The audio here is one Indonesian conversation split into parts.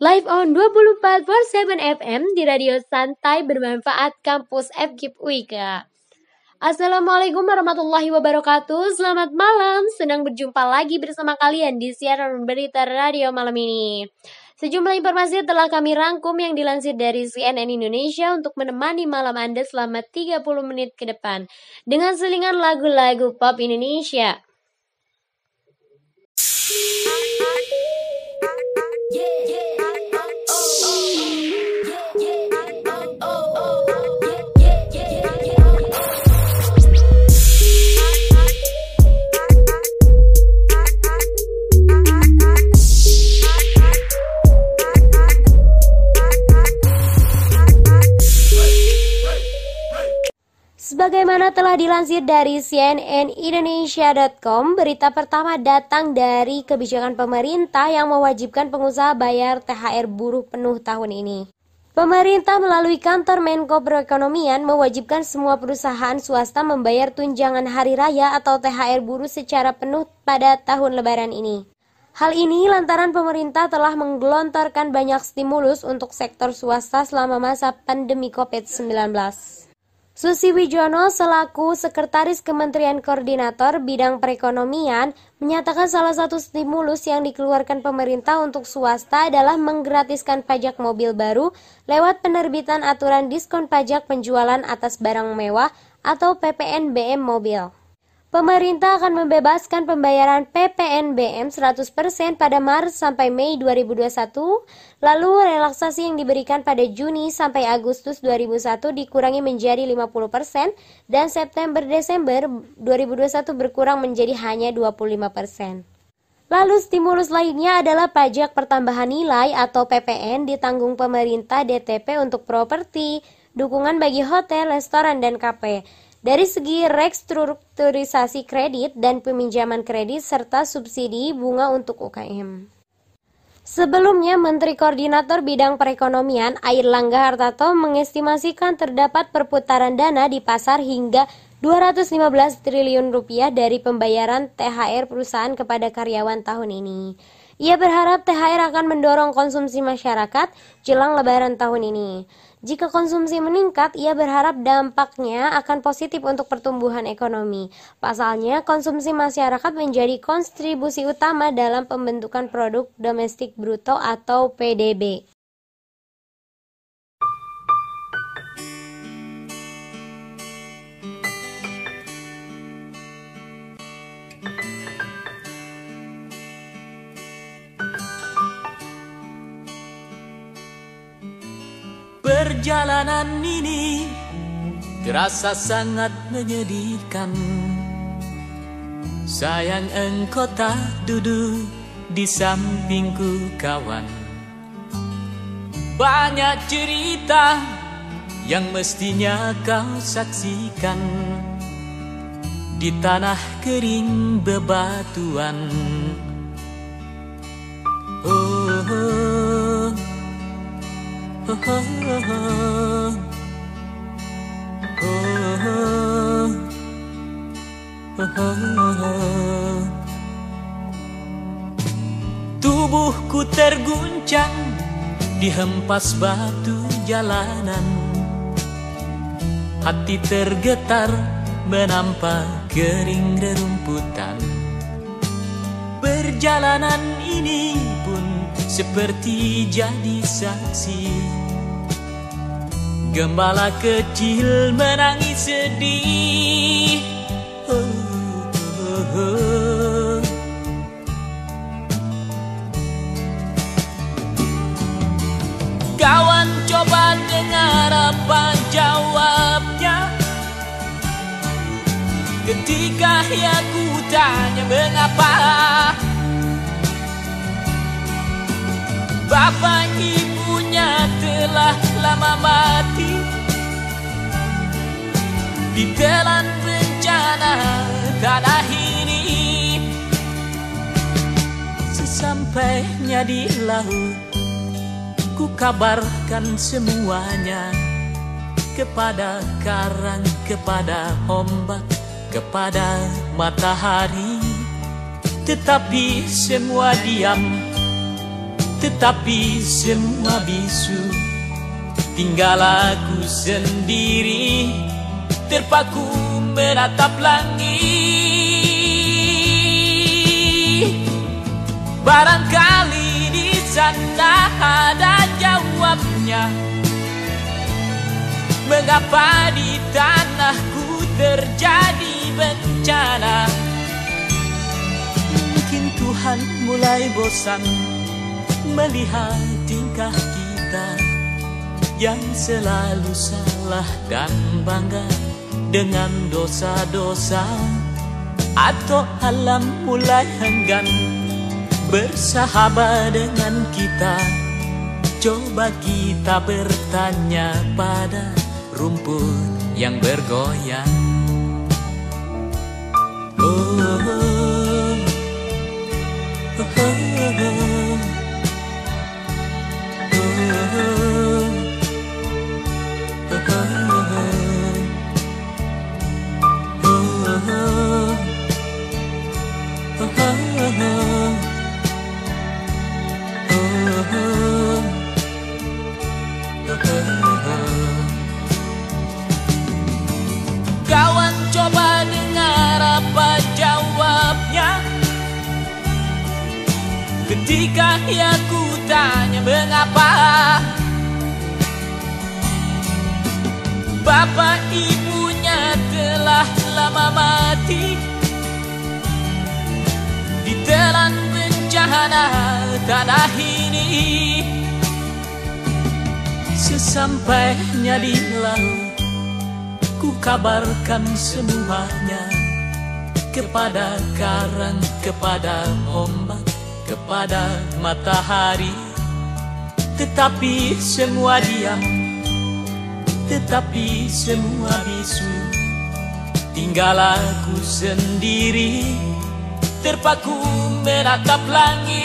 Live on 24 for 7 FM di Radio Santai Bermanfaat Kampus FKIP Wika. Assalamualaikum warahmatullahi wabarakatuh. Selamat malam, senang berjumpa lagi bersama kalian di siaran berita radio malam ini. Sejumlah informasi telah kami rangkum yang dilansir dari CNN Indonesia untuk menemani malam Anda selama 30 menit ke depan. Dengan selingan lagu-lagu pop Indonesia Yeah, yeah. Sebagaimana telah dilansir dari cnnindonesia.com, berita pertama datang dari kebijakan pemerintah yang mewajibkan pengusaha bayar THR buruh penuh tahun ini. Pemerintah melalui kantor Menko Perekonomian mewajibkan semua perusahaan swasta membayar tunjangan hari raya atau THR buruh secara penuh pada tahun lebaran ini. Hal ini lantaran pemerintah telah menggelontorkan banyak stimulus untuk sektor swasta selama masa pandemi COVID-19. Susi Wijono selaku Sekretaris Kementerian Koordinator Bidang Perekonomian menyatakan salah satu stimulus yang dikeluarkan pemerintah untuk swasta adalah menggratiskan pajak mobil baru lewat penerbitan aturan diskon pajak penjualan atas barang mewah atau PPNBM mobil. Pemerintah akan membebaskan pembayaran PPNBM 100% pada Maret sampai Mei 2021, lalu relaksasi yang diberikan pada Juni sampai Agustus 2001 dikurangi menjadi 50% dan September-Desember 2021 berkurang menjadi hanya 25%. Lalu stimulus lainnya adalah pajak pertambahan nilai atau PPN ditanggung pemerintah DTP untuk properti, dukungan bagi hotel, restoran, dan kafe. Dari segi restrukturisasi kredit dan peminjaman kredit serta subsidi bunga untuk UKM. Sebelumnya, Menteri Koordinator Bidang Perekonomian Air Langga Hartarto mengestimasikan terdapat perputaran dana di pasar hingga 215 triliun rupiah dari pembayaran THR perusahaan kepada karyawan tahun ini. Ia berharap THR akan mendorong konsumsi masyarakat jelang lebaran tahun ini. Jika konsumsi meningkat, ia berharap dampaknya akan positif untuk pertumbuhan ekonomi. Pasalnya, konsumsi masyarakat menjadi kontribusi utama dalam pembentukan produk domestik bruto atau PDB. Perjalanan ini terasa sangat menyedihkan. Sayang engkau tak duduk di sampingku kawan. Banyak cerita yang mestinya kau saksikan Di tanah kering bebatuan. Oh, oh Tubuhku terguncang dihempas batu jalanan. Hati tergetar menampak kering rerumputan. Perjalanan ini seperti jadi saksi Gembala kecil menangis sedih. Kawan coba dengar apa jawabnya Ketika ya ku tanya mengapa Bapak ibunya telah lama mati. Ditelan bencana tanah ini Sesampainya di laut Ku kabarkan semuanya Kepada karang, kepada ombak Kepada matahari. Tetapi semua diam Tetapi semua bisu. Tinggal aku sendiri Terpaku menatap langit. Barangkali di sana ada jawabnya. Mengapa di tanahku terjadi bencana? Mungkin Tuhan mulai bosan melihat tingkah kita yang selalu salah dan bangga dengan dosa-dosa atau alam mulai enggan bersahabat dengan kita coba kita bertanya pada rumput yang bergoyang oh, oh, oh, oh, oh, oh. Kawan coba dengar apa jawabnya? Ketika ya tanya mengapa. Bapak ibunya telah lama mati. Ditelan bencana tanah ini Sesampainya di laut Ku kabarkan semuanya Kepada karang, kepada ombak Kepada matahari. Tetapi semua diam Tetapi semua bisu. Tinggal aku sendiri Terpaku menatap langit.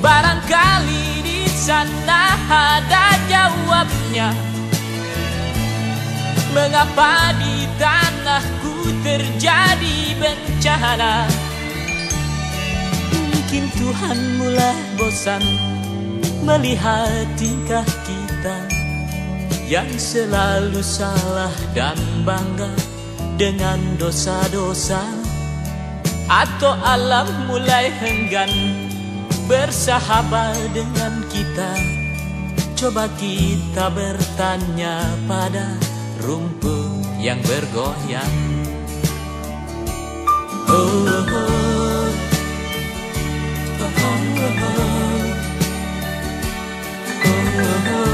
Barangkali di sana ada jawabnya Mengapa di tanahku terjadi bencana? Mungkin Tuhan mulai bosan Melihat tingkah kita Yang selalu salah dan bangga Dengan dosa-dosa. Atau alam mulai enggan bersahabat dengan kita. Coba kita bertanya pada rumput yang bergoyang Oh, oh, oh. Oh, oh, oh. Oh, oh, oh.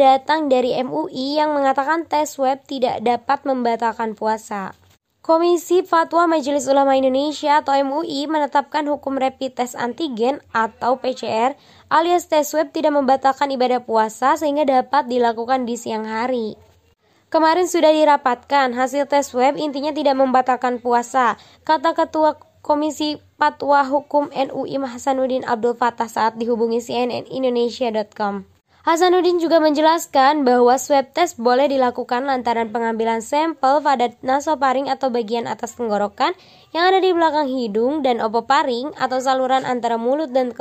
Datang dari MUI yang mengatakan tes web tidak dapat membatalkan puasa. Komisi Fatwa Majelis Ulama Indonesia atau MUI menetapkan hukum rapid test antigen atau PCR alias tes web tidak membatalkan ibadah puasa sehingga dapat dilakukan di siang hari. Kemarin sudah dirapatkan, hasil tes web intinya tidak membatalkan puasa, kata Ketua Komisi Fatwa Hukum NUI Hasanuddin Abdul Fattah saat dihubungi CNN Indonesia.com. Hasanuddin juga menjelaskan bahwa swab test boleh dilakukan lantaran pengambilan sampel pada nasofaring atau bagian atas tenggorokan yang ada di belakang hidung dan opoparing atau saluran antara mulut dan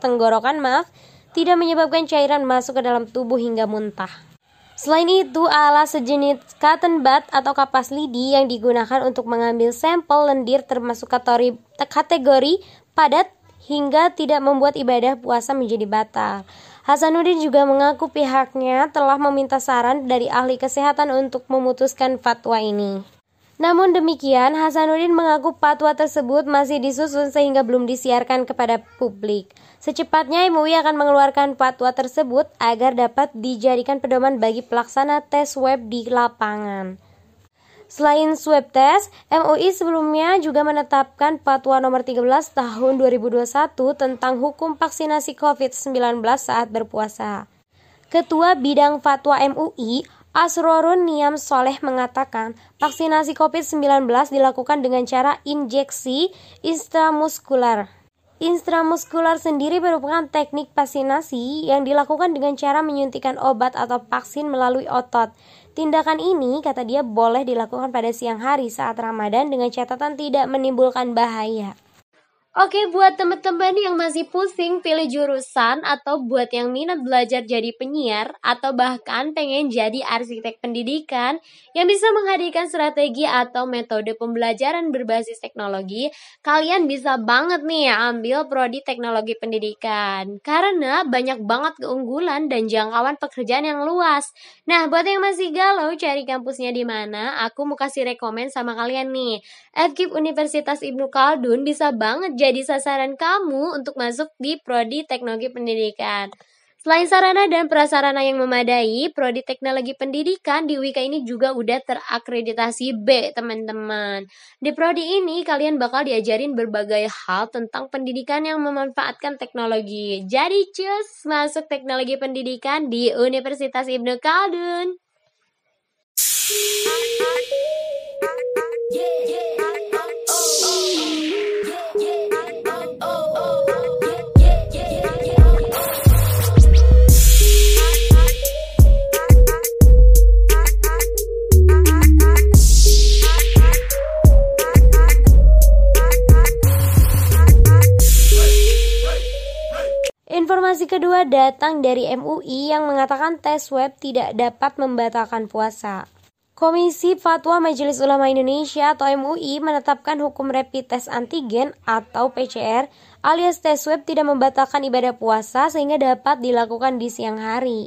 tenggorokan maaf tidak menyebabkan cairan masuk ke dalam tubuh hingga muntah. Selain itu, alat sejenis cotton bud atau kapas lidi yang digunakan untuk mengambil sampel lendir termasuk kategori padat hingga tidak membuat ibadah puasa menjadi batal. Hasanuddin juga mengaku pihaknya telah meminta saran dari ahli kesehatan untuk memutuskan fatwa ini. Namun demikian, Hasanuddin mengaku fatwa tersebut masih disusun sehingga belum disiarkan kepada publik. Secepatnya MUI akan mengeluarkan fatwa tersebut agar dapat dijadikan pedoman bagi pelaksana tes web di lapangan. Selain swab test, MUI sebelumnya juga menetapkan Fatwa nomor 13 tahun 2021 tentang hukum vaksinasi COVID-19 saat berpuasa. Ketua Bidang Fatwa MUI, Asrorun Niam Soleh mengatakan, vaksinasi COVID-19 dilakukan dengan cara injeksi intramuskular. Intramuskular sendiri merupakan teknik vaksinasi yang dilakukan dengan cara menyuntikkan obat atau vaksin melalui otot. Tindakan ini, kata dia, boleh dilakukan pada siang hari saat Ramadan dengan catatan tidak menimbulkan bahaya. Oke, buat teman-teman yang masih pusing pilih jurusan atau buat yang minat belajar jadi penyiar atau bahkan pengen jadi arsitek pendidikan yang bisa menghadirkan strategi atau metode pembelajaran berbasis teknologi, kalian bisa banget nih ambil prodi teknologi pendidikan karena banyak banget keunggulan dan jangkauan pekerjaan yang luas. Nah, buat yang masih galau cari kampusnya di mana, aku mau kasih rekomen sama kalian nih. FKIP Universitas Ibnu Khaldun bisa banget jadi sasaran kamu untuk masuk di Prodi Teknologi Pendidikan. Selain sarana dan prasarana yang memadai, Prodi Teknologi Pendidikan di Wika ini juga udah terakreditasi B, teman-teman. Di Prodi ini, kalian bakal diajarin berbagai hal tentang pendidikan yang memanfaatkan teknologi. Jadi, cus, masuk teknologi pendidikan di Universitas Ibnu Khaldun. Informasi kedua datang dari MUI yang mengatakan tes web tidak dapat membatalkan puasa. Komisi Fatwa Majelis Ulama Indonesia atau MUI menetapkan hukum rapid test antigen atau PCR alias tes web tidak membatalkan ibadah puasa sehingga dapat dilakukan di siang hari.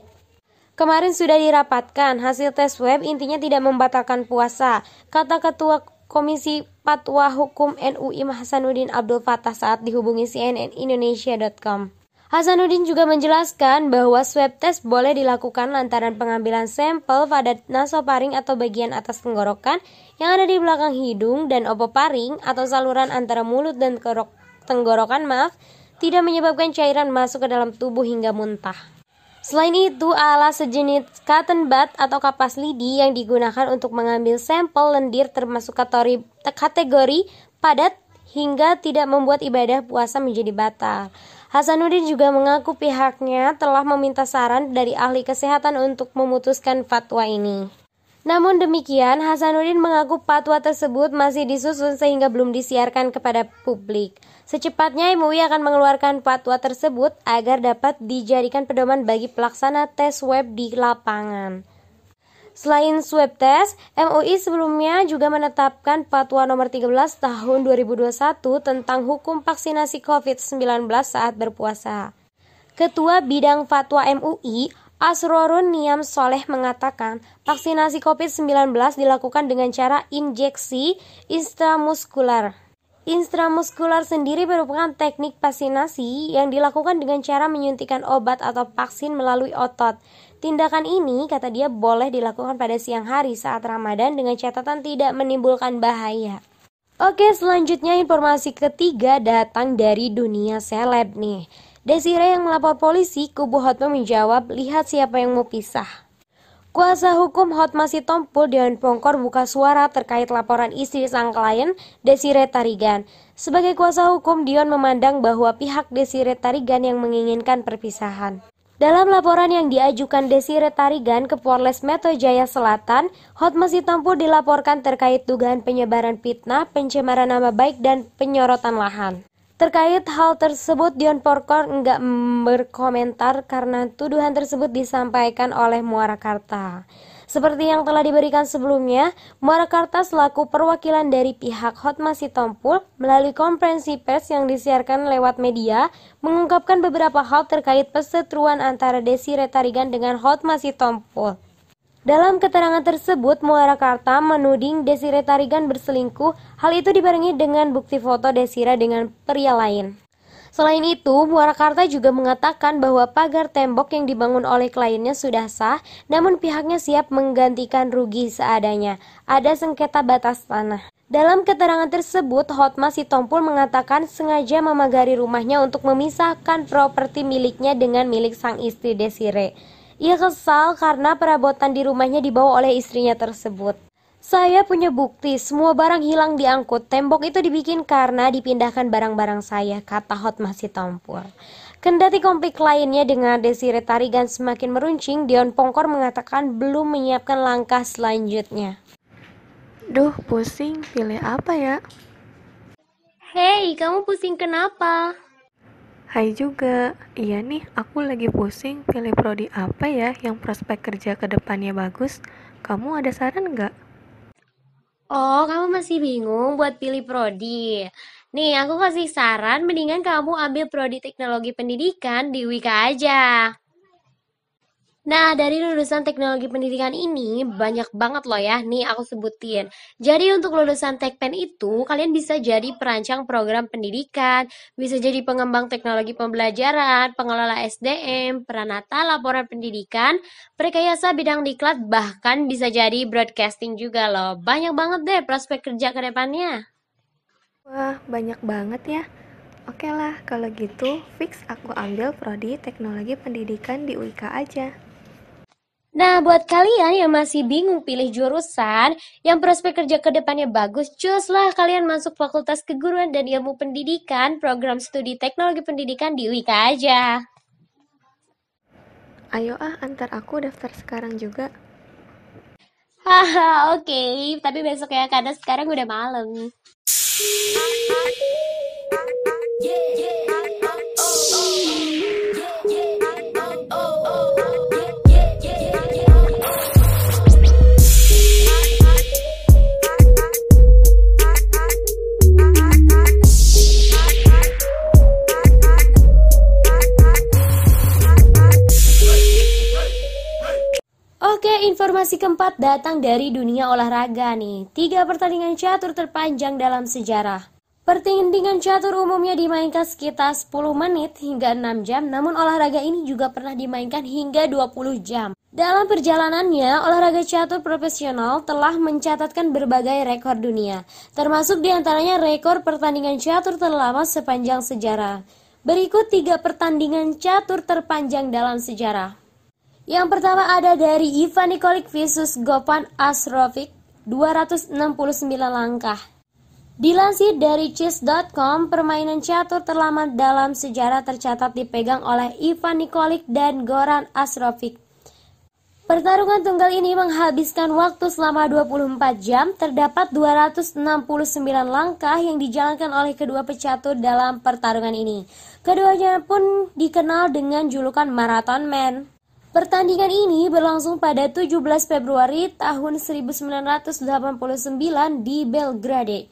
Kemarin sudah dirapatkan hasil tes web intinya tidak membatalkan puasa, kata Ketua Komisi Fatwa Hukum NUI Hasanuddin Abdul Fattah saat dihubungi CNN Indonesia.com. Hasanuddin juga menjelaskan bahwa swab test boleh dilakukan lantaran pengambilan sampel pada nasoparing atau bagian atas tenggorokan yang ada di belakang hidung dan opoparing atau saluran antara mulut dan tenggorokan maaf tidak menyebabkan cairan masuk ke dalam tubuh hingga muntah. Selain itu, alat sejenis cotton bud atau kapas lidi yang digunakan untuk mengambil sampel lendir termasuk kategori padat hingga tidak membuat ibadah puasa menjadi batal. Hasanuddin juga mengaku pihaknya telah meminta saran dari ahli kesehatan untuk memutuskan fatwa ini. Namun demikian, Hasanuddin mengaku fatwa tersebut masih disusun sehingga belum disiarkan kepada publik. Secepatnya MUI akan mengeluarkan fatwa tersebut agar dapat dijadikan pedoman bagi pelaksana tes web di lapangan. Selain swab test, MUI sebelumnya juga menetapkan Fatwa nomor 13 tahun 2021 tentang hukum vaksinasi COVID-19 saat berpuasa. Ketua Bidang Fatwa MUI, Asrorun Niam Soleh mengatakan, vaksinasi COVID-19 dilakukan dengan cara injeksi intramuskular. Intramuskular sendiri merupakan teknik vaksinasi yang dilakukan dengan cara menyuntikkan obat atau vaksin melalui otot. Tindakan ini, kata dia, boleh dilakukan pada siang hari saat Ramadan dengan catatan tidak menimbulkan bahaya. Oke, selanjutnya informasi ketiga datang dari dunia seleb nih. Desire yang melapor polisi, kubu Hotma menjawab, lihat siapa yang mau pisah. Kuasa hukum Hotma Sitompul Dewan Pongkor buka suara terkait laporan istri sang klien, Desire Tarigan. Sebagai kuasa hukum, Dion memandang bahwa pihak Desire Tarigan yang menginginkan perpisahan. Dalam laporan yang diajukan Desire Tarigan ke Polres Metro Jaya Selatan, Hotma Sitompul dilaporkan terkait dugaan penyebaran fitnah, pencemaran nama baik, dan penyorotan lahan. Terkait hal tersebut, Dion Porkor enggak berkomentar karena tuduhan tersebut disampaikan oleh Muara Karta. Seperti yang telah diberikan sebelumnya, Muarakarta selaku perwakilan dari pihak Hotma Sitompul melalui konferensi pers yang disiarkan lewat media mengungkapkan beberapa hal terkait perseteruan antara Desi Retarigan dengan Hotma Sitompul. Dalam keterangan tersebut, Muarakarta menuding Desire Tarigan berselingkuh. Hal itu dibarengi dengan bukti foto Desira dengan pria lain. Selain itu, Muarakarta juga mengatakan bahwa pagar tembok yang dibangun oleh kliennya sudah sah, namun pihaknya siap menggantikan rugi seadanya. Ada sengketa batas tanah. Dalam keterangan tersebut, Hotma Sitompul mengatakan sengaja memagari rumahnya untuk memisahkan properti miliknya dengan milik sang istri Desire. Ia kesal karena perabotan di rumahnya dibawa oleh istrinya tersebut. Saya punya bukti, semua barang hilang diangkut. Tembok itu dibikin karena dipindahkan barang-barang saya, kata Hot masih tompul. Kendati konflik lainnya dengan Desire Tarigan semakin meruncing, Dion Pongkor mengatakan belum menyiapkan langkah selanjutnya. Duh, pusing, pilih apa ya? Hei, kamu pusing kenapa? Hai juga, iya nih aku lagi pusing pilih prodi apa ya yang prospek kerja ke depannya bagus. Kamu ada saran nggak? Oh, kamu masih bingung buat pilih prodi. Nih, aku kasih saran, mendingan kamu ambil prodi teknologi pendidikan di Wika aja. Nah, dari lulusan teknologi pendidikan ini banyak banget loh ya. Nih aku sebutin. Jadi untuk lulusan Tekpen itu kalian bisa jadi perancang program pendidikan, bisa jadi pengembang teknologi pembelajaran, pengelola SDM, peranata laporan pendidikan, perkayasa bidang diklat, bahkan bisa jadi broadcasting juga loh. Banyak banget deh prospek kerja ke depannya. Wah, banyak banget ya. Oke lah, kalau gitu fix aku ambil prodi teknologi pendidikan di UIK aja. Nah, buat kalian yang masih bingung pilih jurusan, yang prospek kerja ke depannya bagus, cuslah kalian masuk Fakultas Keguruan dan Ilmu Pendidikan, program studi teknologi pendidikan di Wika aja. Ayo ah, antar aku daftar sekarang juga. Haha, oke, okay. tapi besok ya, karena sekarang udah malam. Yeah, yeah. Informasi keempat datang dari dunia olahraga nih. Tiga pertandingan catur terpanjang dalam sejarah. Pertandingan catur umumnya dimainkan sekitar 10 menit hingga 6 jam, namun olahraga ini juga pernah dimainkan hingga 20 jam. Dalam perjalanannya, olahraga catur profesional telah mencatatkan berbagai rekor dunia, termasuk di antaranya rekor pertandingan catur terlama sepanjang sejarah. Berikut tiga pertandingan catur terpanjang dalam sejarah. Yang pertama ada dari Ivan Nikolik versus Gopan Asrovic 269 langkah. Dilansir dari chess.com, permainan catur terlama dalam sejarah tercatat dipegang oleh Ivan Nikolik dan Goran Asrovic. Pertarungan tunggal ini menghabiskan waktu selama 24 jam, terdapat 269 langkah yang dijalankan oleh kedua pecatur dalam pertarungan ini. Keduanya pun dikenal dengan julukan Marathon Man. Pertandingan ini berlangsung pada 17 Februari tahun 1989 di Belgrade.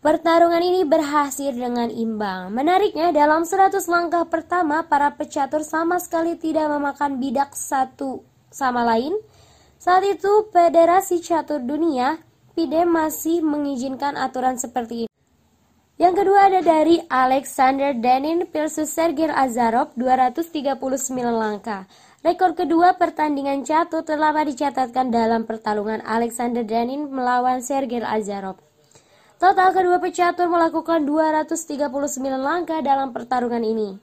Pertarungan ini berhasil dengan imbang. Menariknya, dalam 100 langkah pertama, para pecatur sama sekali tidak memakan bidak satu sama lain. Saat itu, Federasi Catur Dunia, FIDE masih mengizinkan aturan seperti ini. Yang kedua ada dari Alexander Danin versus Sergei Azarov 239 langkah. Rekor kedua pertandingan catur telah dicatatkan dalam pertarungan Alexander Danin melawan Sergei Azarov. Total kedua pecatur melakukan 239 langkah dalam pertarungan ini.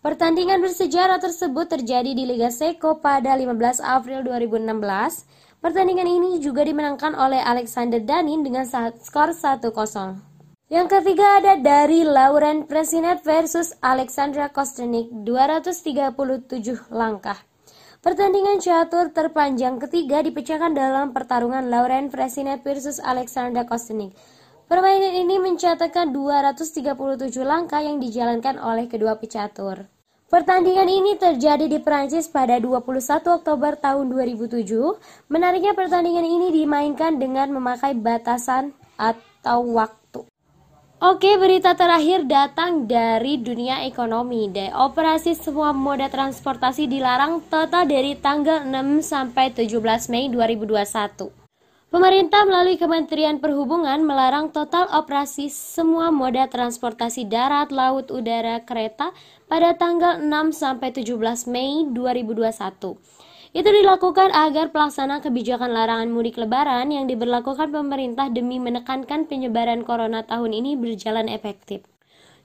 Pertandingan bersejarah tersebut terjadi di Liga Seko pada 15 April 2016. Pertandingan ini juga dimenangkan oleh Alexander Danin dengan skor 1-0. Yang ketiga ada dari Lauren Presinet versus Alexandra Kostenik 237 langkah. Pertandingan catur terpanjang ketiga dipecahkan dalam pertarungan Lauren Presinet versus Alexandra Kostenik. Permainan ini mencatatkan 237 langkah yang dijalankan oleh kedua pecatur. Pertandingan ini terjadi di Prancis pada 21 Oktober tahun 2007. Menariknya pertandingan ini dimainkan dengan memakai batasan atau waktu. Oke, berita terakhir datang dari dunia ekonomi. De operasi semua moda transportasi dilarang total dari tanggal 6 sampai 17 Mei 2021. Pemerintah melalui Kementerian Perhubungan melarang total operasi semua moda transportasi darat, laut, udara, kereta pada tanggal 6 sampai 17 Mei 2021. Itu dilakukan agar pelaksanaan kebijakan larangan mudik lebaran yang diberlakukan pemerintah demi menekankan penyebaran corona tahun ini berjalan efektif.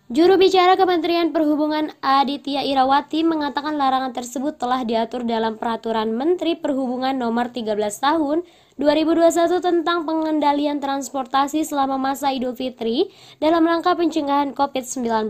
Juru bicara Kementerian Perhubungan Aditya Irawati mengatakan larangan tersebut telah diatur dalam Peraturan Menteri Perhubungan Nomor 13 Tahun 2021 tentang pengendalian transportasi selama masa Idul Fitri dalam rangka pencegahan COVID-19.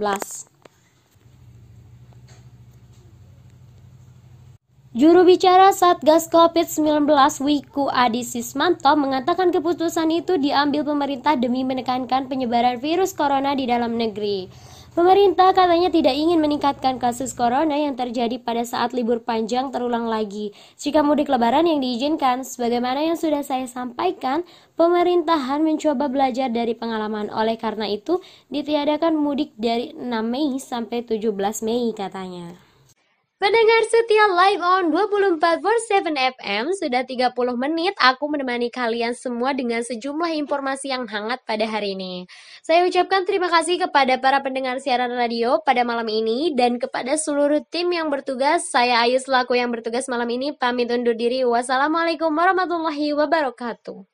Juru bicara Satgas COVID-19 Wiku Adi Sismanto mengatakan keputusan itu diambil pemerintah demi menekankan penyebaran virus corona di dalam negeri. Pemerintah katanya tidak ingin meningkatkan kasus corona yang terjadi pada saat libur panjang terulang lagi. Jika mudik lebaran yang diizinkan, sebagaimana yang sudah saya sampaikan, pemerintahan mencoba belajar dari pengalaman. Oleh karena itu, ditiadakan mudik dari 6 Mei sampai 17 Mei katanya. Pendengar setia live on 24/7 FM sudah 30 menit aku menemani kalian semua dengan sejumlah informasi yang hangat pada hari ini. Saya ucapkan terima kasih kepada para pendengar siaran radio pada malam ini dan kepada seluruh tim yang bertugas. Saya Ayu selaku yang bertugas malam ini pamit undur diri. Wassalamualaikum warahmatullahi wabarakatuh.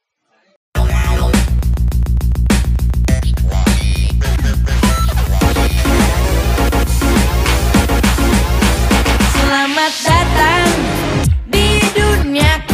Selamat datang di Dunia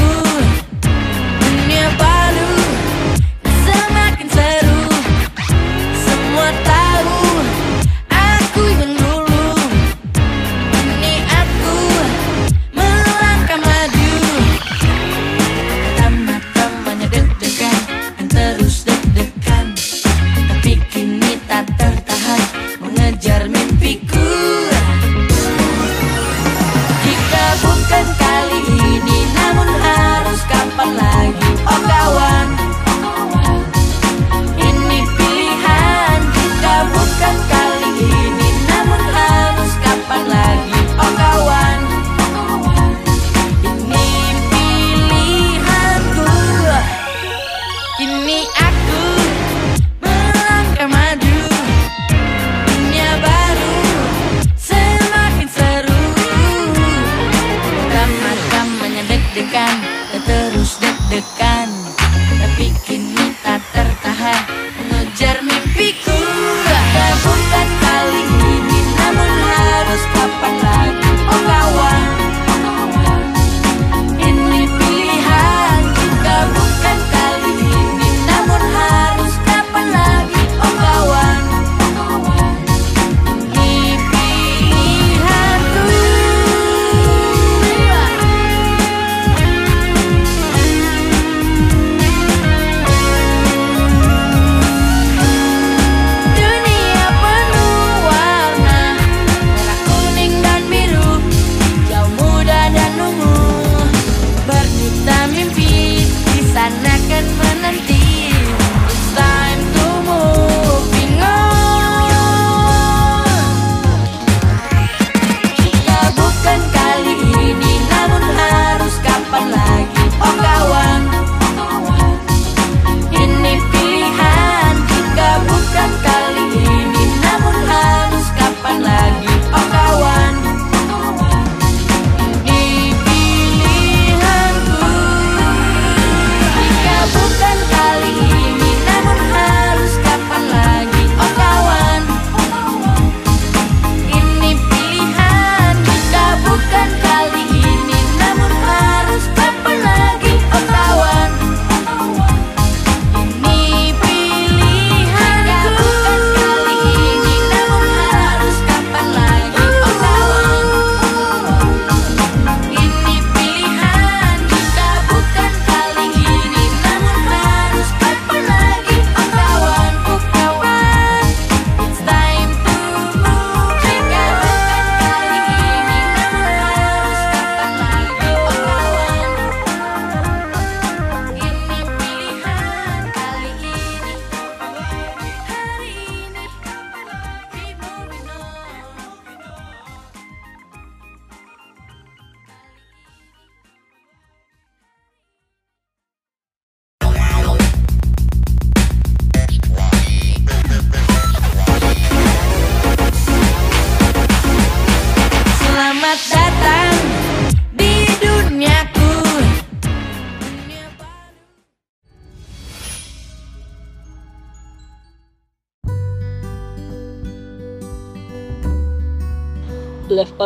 terus deg-degan Tapi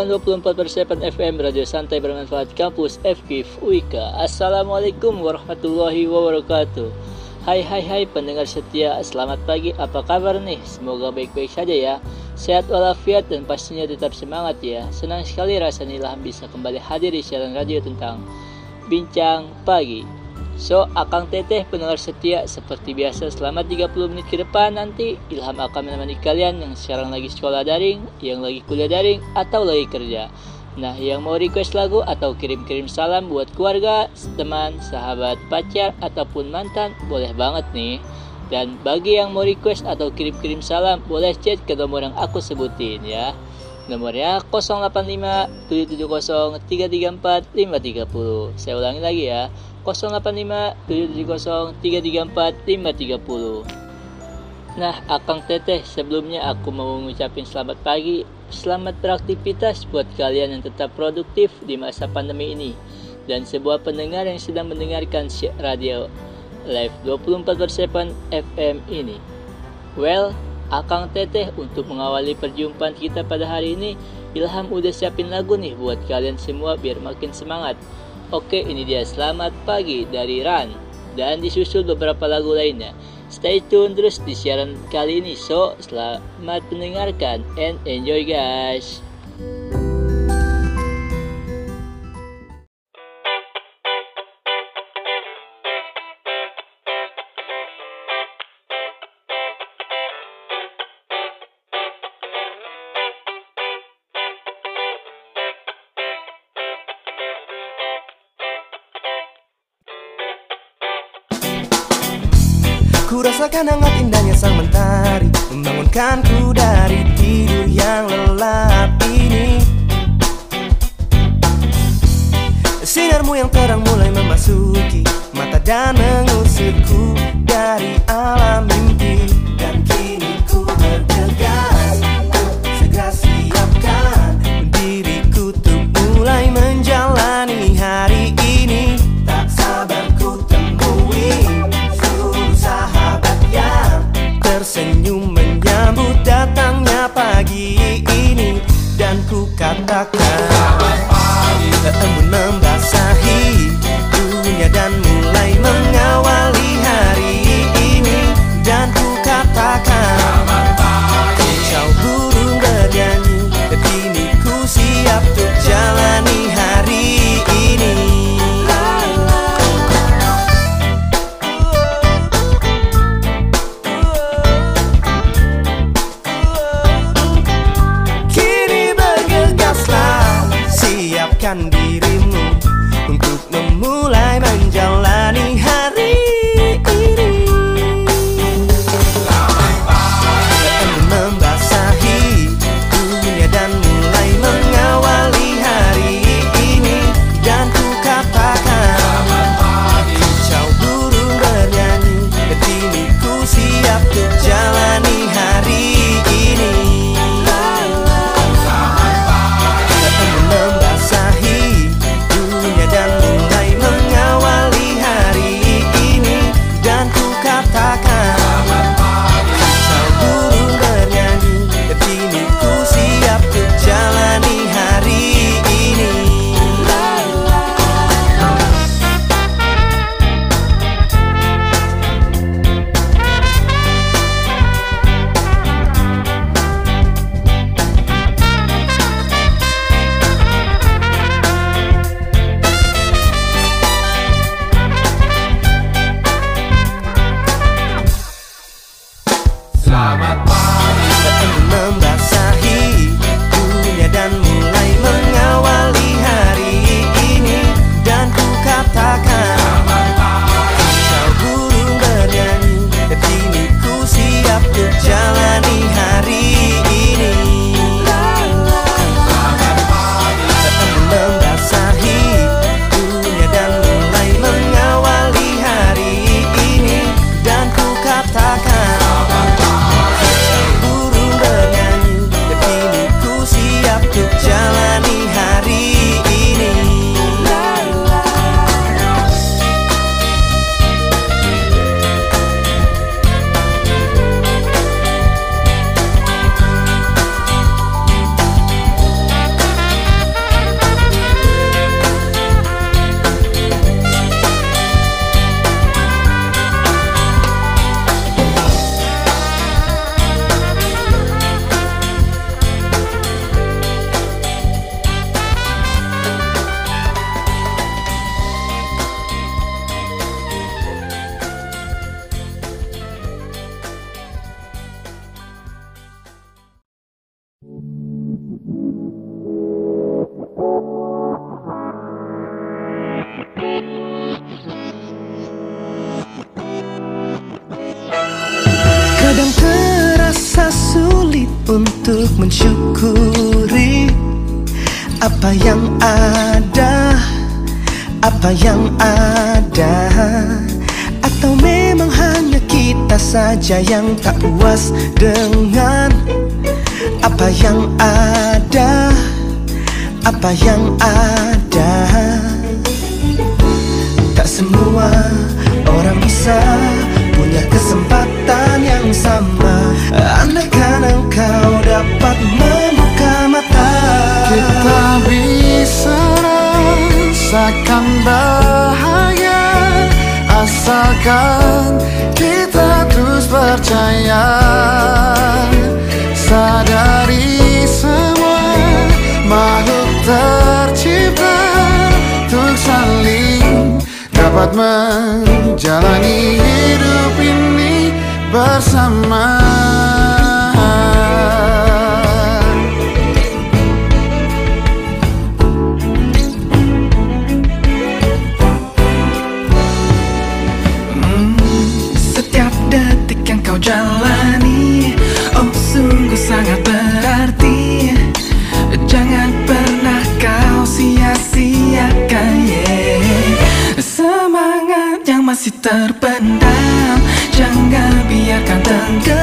24/7 FM Radio Santai Bermanfaat Kampus FKIF Uika Assalamualaikum warahmatullahi wabarakatuh. Hai hai hai pendengar setia Selamat pagi. Apa kabar nih? Semoga baik-baik saja ya. Sehat walafiat dan pastinya tetap semangat ya. Senang sekali rasanya Ilham bisa kembali hadir di siaran radio tentang Bincang Pagi. So, Akang Teteh pendengar setia seperti biasa selama 30 menit ke depan nanti Ilham akan menemani kalian yang sekarang lagi sekolah daring, yang lagi kuliah daring, atau lagi kerja. Nah, yang mau request lagu atau kirim-kirim salam buat keluarga, teman, sahabat, pacar, ataupun mantan, boleh banget nih. Dan bagi yang mau request atau kirim-kirim salam, boleh chat ke nomor yang aku sebutin ya. Nomornya 085 770 334 530. Saya ulangi lagi ya. 085 770 334 530 Nah, Akang Teteh, sebelumnya aku mau mengucapkan selamat pagi, selamat beraktivitas buat kalian yang tetap produktif di masa pandemi ini. Dan sebuah pendengar yang sedang mendengarkan radio live 24/7 FM ini. Well, Akang Teteh untuk mengawali perjumpaan kita pada hari ini, Ilham udah siapin lagu nih buat kalian semua biar makin semangat. Oke, ini dia Selamat Pagi dari Ran dan disusul beberapa lagu lainnya. Stay tune terus di siaran kali ini. So, selamat mendengarkan and enjoy guys. Rasakan hangat indahnya sang mentari Membangunkanku dari tidur yang lelap ini. Sinarmu yang terang mulai memasuki Mata dan mengusirku dari alam mimpi dan ku katakan embun apa yang ada, atau memang hanya kita saja yang tak puas dengan apa yang ada, apa yang ada. Tak semua orang bisa punya kesempatan yang sama. Andaikan engkau dapat membuka mata Kita bisa rasakan bahagia Asalkan kita terus percaya. Sadari semua makhluk tercipta Untuk saling dapat menjalani hidup ini bersama terpendam. Jangan biarkan tenggelam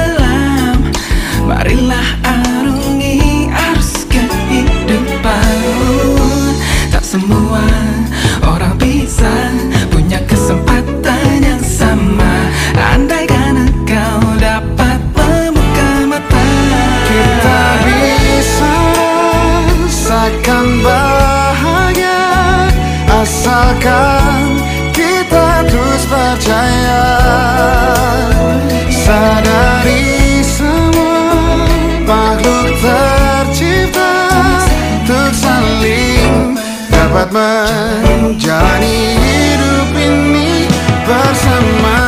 menjalani hidup ini bersama.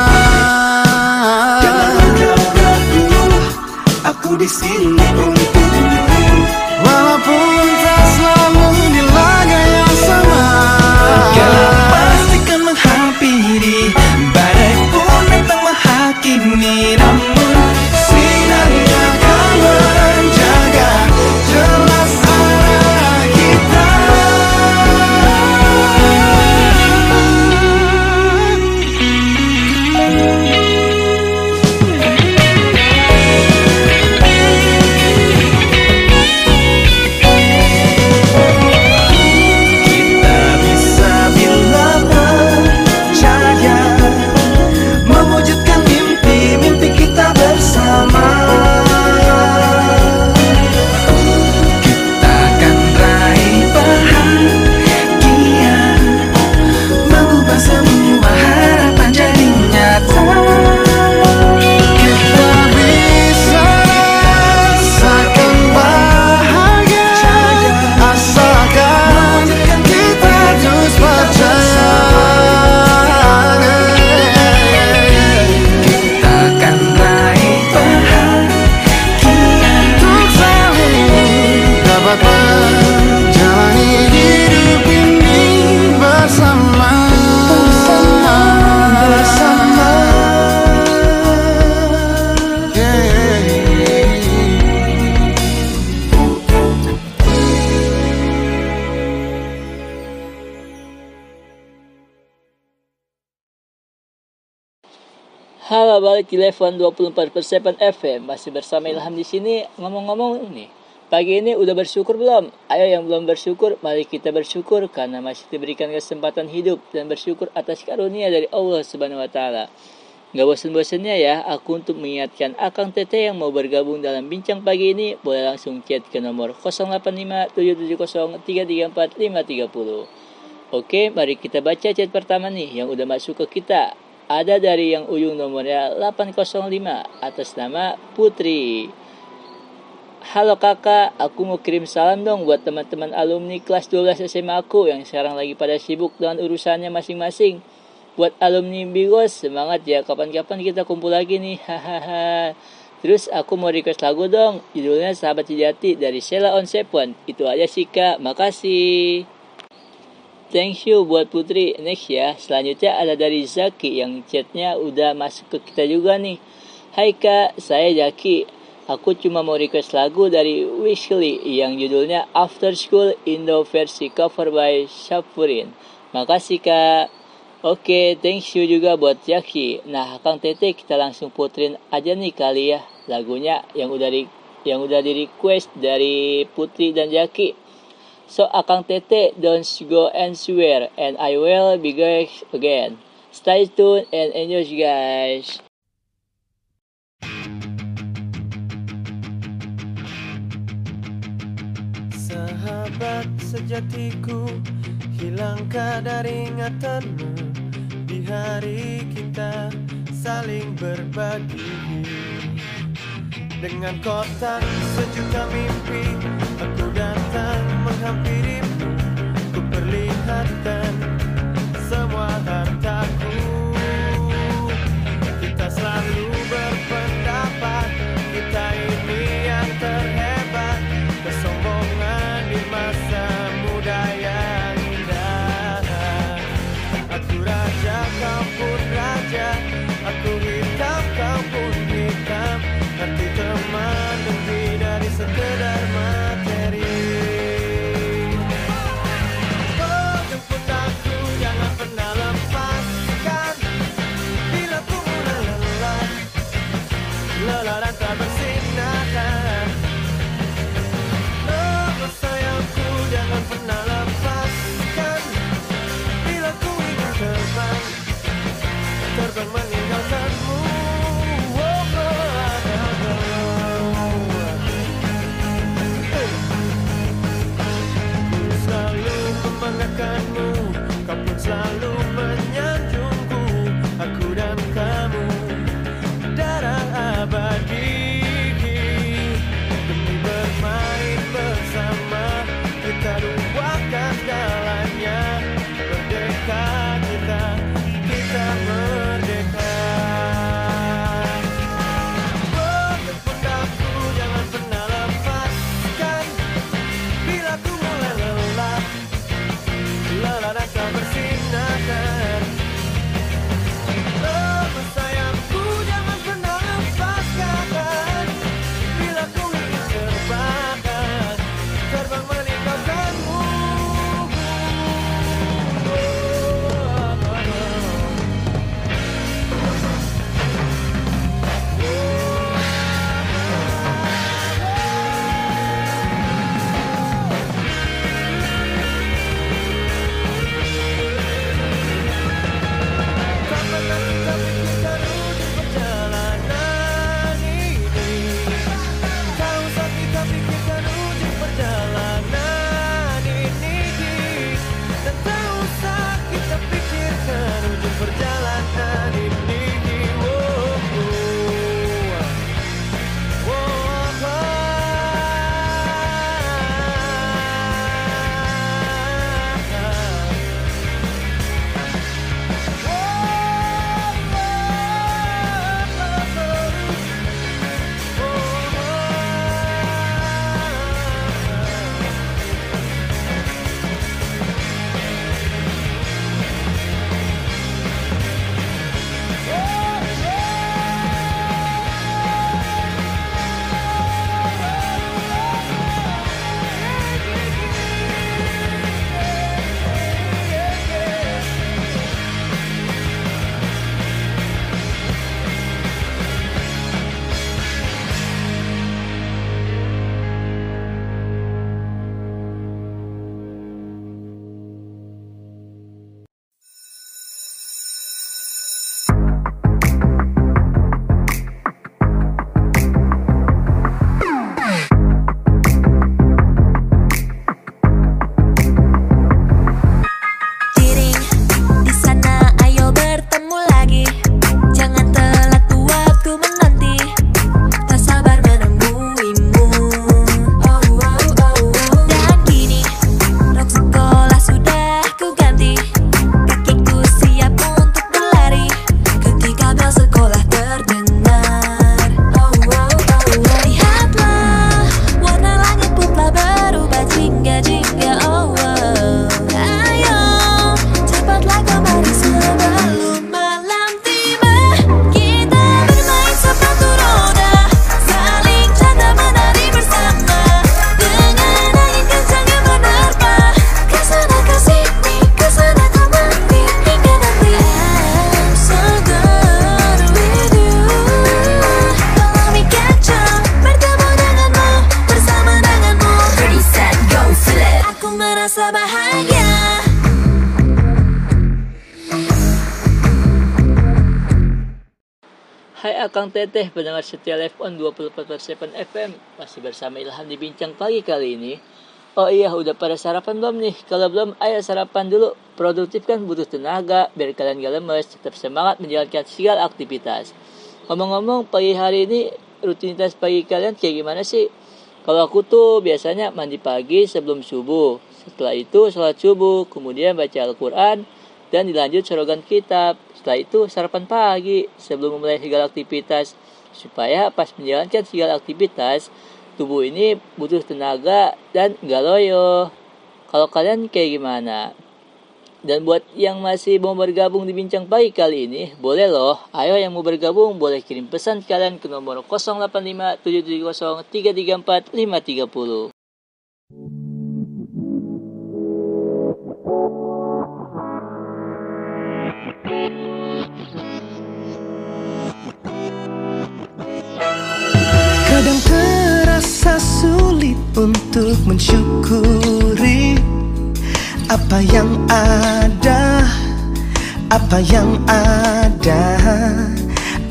Aku di sini Di Level 24 per 7 FM masih bersama Ilham di sini ngomong-ngomong nih pagi ini udah bersyukur belum? Ayo yang belum bersyukur mari kita bersyukur karena masih diberikan kesempatan hidup dan bersyukur atas karunia dari Allah Subhanahu Wa Taala. Gak bosan-bosannya ya aku untuk mengingatkan Akang Tete yang mau bergabung dalam bincang pagi ini boleh langsung chat ke nomor 085 770 334 530. Oke, mari kita baca chat pertama nih yang udah masuk ke kita. Ada dari yang ujung nomornya 805 atas nama Putri. Halo kakak, aku mau kirim salam dong buat teman-teman alumni kelas 12 SMA aku yang sekarang lagi pada sibuk dengan urusannya masing-masing. Buat alumni Bigos, semangat ya, kapan-kapan kita kumpul lagi nih, hahaha. Terus aku mau request lagu dong, judulnya Sahabat Sejati dari Sheila on Seven. Itu aja sih kak, makasih. Thank you buat Putri. Next ya. Selanjutnya ada dari Zaki yang chatnya udah masuk ke kita juga nih. Hai kak, saya Zaki. Aku cuma mau request lagu dari Wishly yang judulnya After School Indo versi cover by Syafurin. Makasih kak. Oke, thank you juga buat Jaki. Nah, Kang Tete kita langsung putrin aja nih kali ya lagunya yang udah di yang udah di request dari Putri dan Jaki. So Akang Tete don't go swear and I will be back again. Stay tuned and enjoy guys. Sahabat sejatiku Hilangkah dari ingatanmu Di hari kita saling berbagi Dengan kotak sejuta mimpi Aku datang menghampirimu Ku perlihatkan semua hartaku la. Hai Akang Teteh, pendengar setia Live on 24 FM Masih bersama Ilham di Bincang Pagi kali ini. Oh iya, udah pada sarapan belum nih? Kalau belum, ayo sarapan dulu. Produktif kan butuh tenaga Biar kalian gak lemes, tetap semangat menjalankan segala aktivitas. Ngomong-ngomong, pagi hari ini rutinitas pagi kalian kayak gimana sih? Kalau aku tuh biasanya mandi pagi sebelum subuh. Setelah itu sholat subuh, kemudian baca Al-Quran Dan dilanjut sorogan kitab setelah itu sarapan pagi sebelum memulai segala aktivitas supaya pas menjalankan segala aktivitas tubuh ini butuh tenaga dan nggak loyo. Kalau kalian kayak gimana? Dan buat yang masih mau bergabung di Bincang Pagi kali ini, boleh loh. Ayo yang mau bergabung boleh kirim pesan kalian ke nomor 085 untuk mensyukuri apa yang ada, apa yang ada,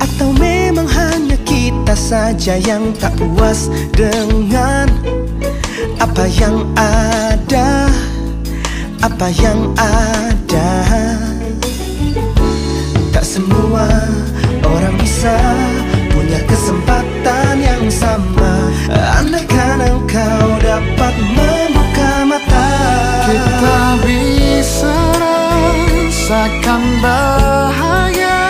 atau memang hanya kita saja yang tak puas dengan apa yang ada, apa yang ada. Tak semua orang bisa punya kesempatan yang sama Andaikan engkau dapat membuka mata Kita bisa rasakan bahagia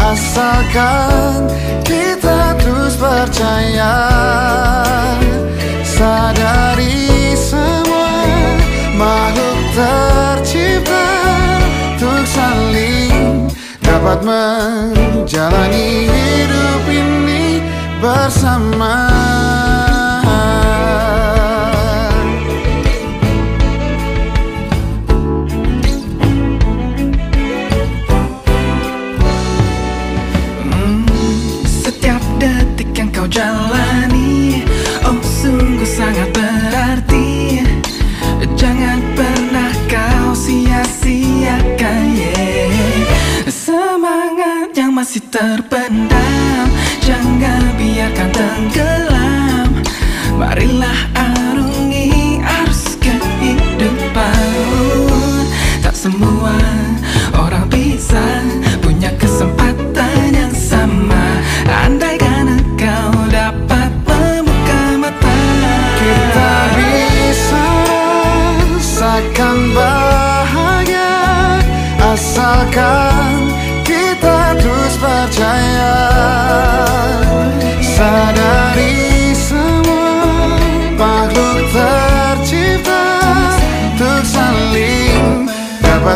Asalkan kita terus percaya. Sadari semua makhluk tercipta Untuk saling dapat menjalani hidup ini bersama. Setiap detik yang kau jalani Oh sungguh sangat berarti. Jangan pernah kau sia-siakan yeah. Semangat yang masih terpendam Jangan biarkan tenggelam. Marilah arungi arus kehidupan Tak semua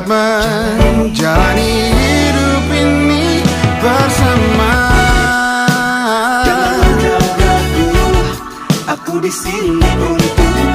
dapat menjalani hidup ini bersama. Aku di sini untukmu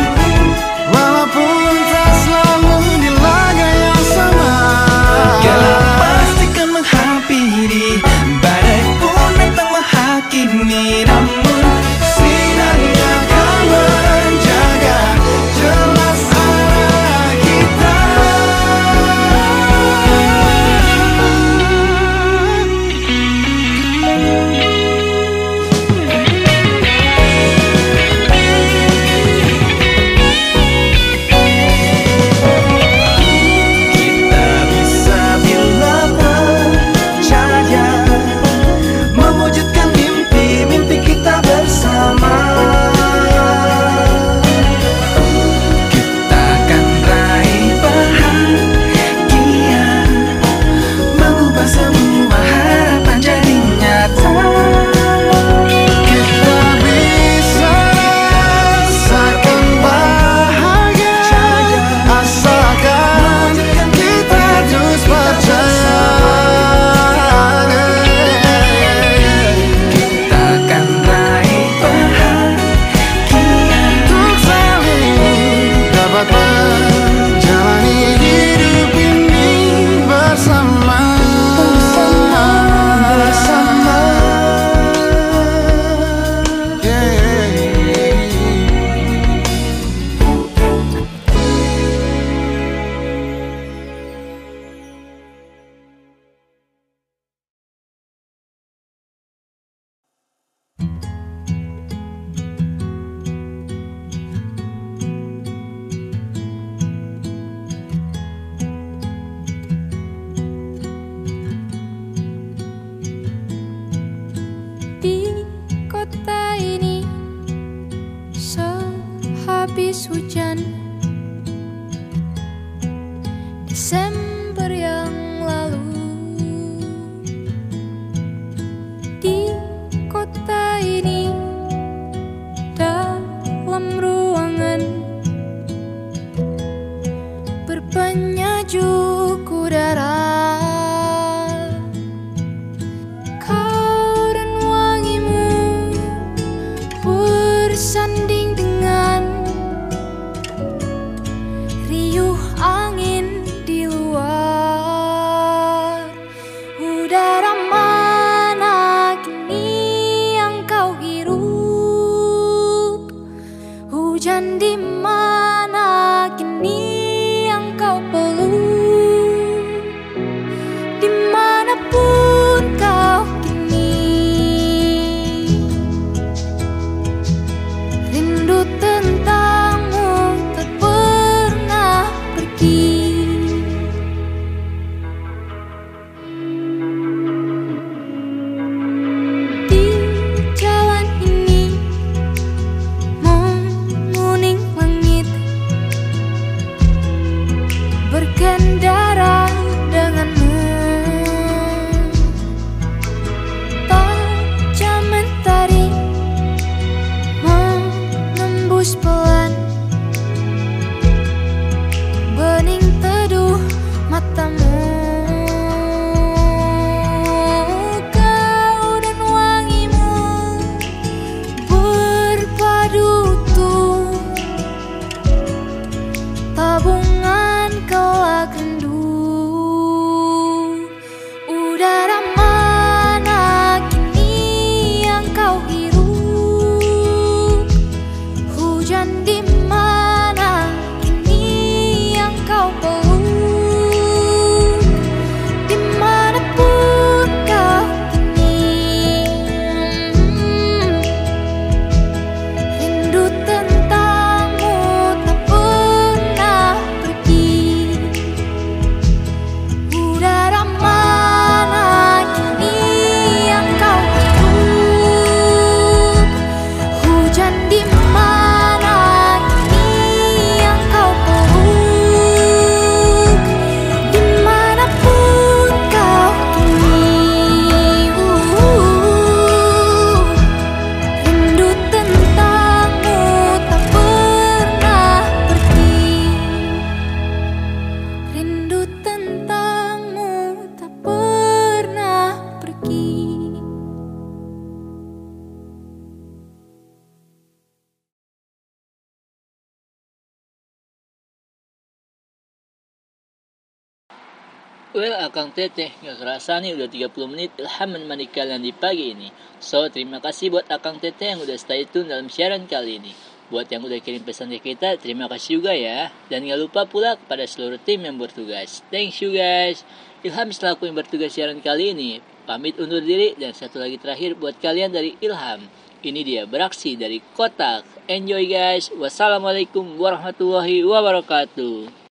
Well, Akang Teteh, nggak kerasa nih udah 30 menit Ilham menemani kalian di pagi ini. So, terima kasih buat Akang Teteh yang udah stay tune dalam siaran kali ini. Buat yang udah kirim pesan ke kita, terima kasih juga ya. Dan nggak lupa pula kepada seluruh tim yang bertugas. Thanks you guys. Ilham selaku yang bertugas siaran kali ini. Pamit undur diri dan satu lagi terakhir buat kalian dari Ilham. Ini dia beraksi dari kotak. Enjoy guys. Wassalamualaikum warahmatullahi wabarakatuh.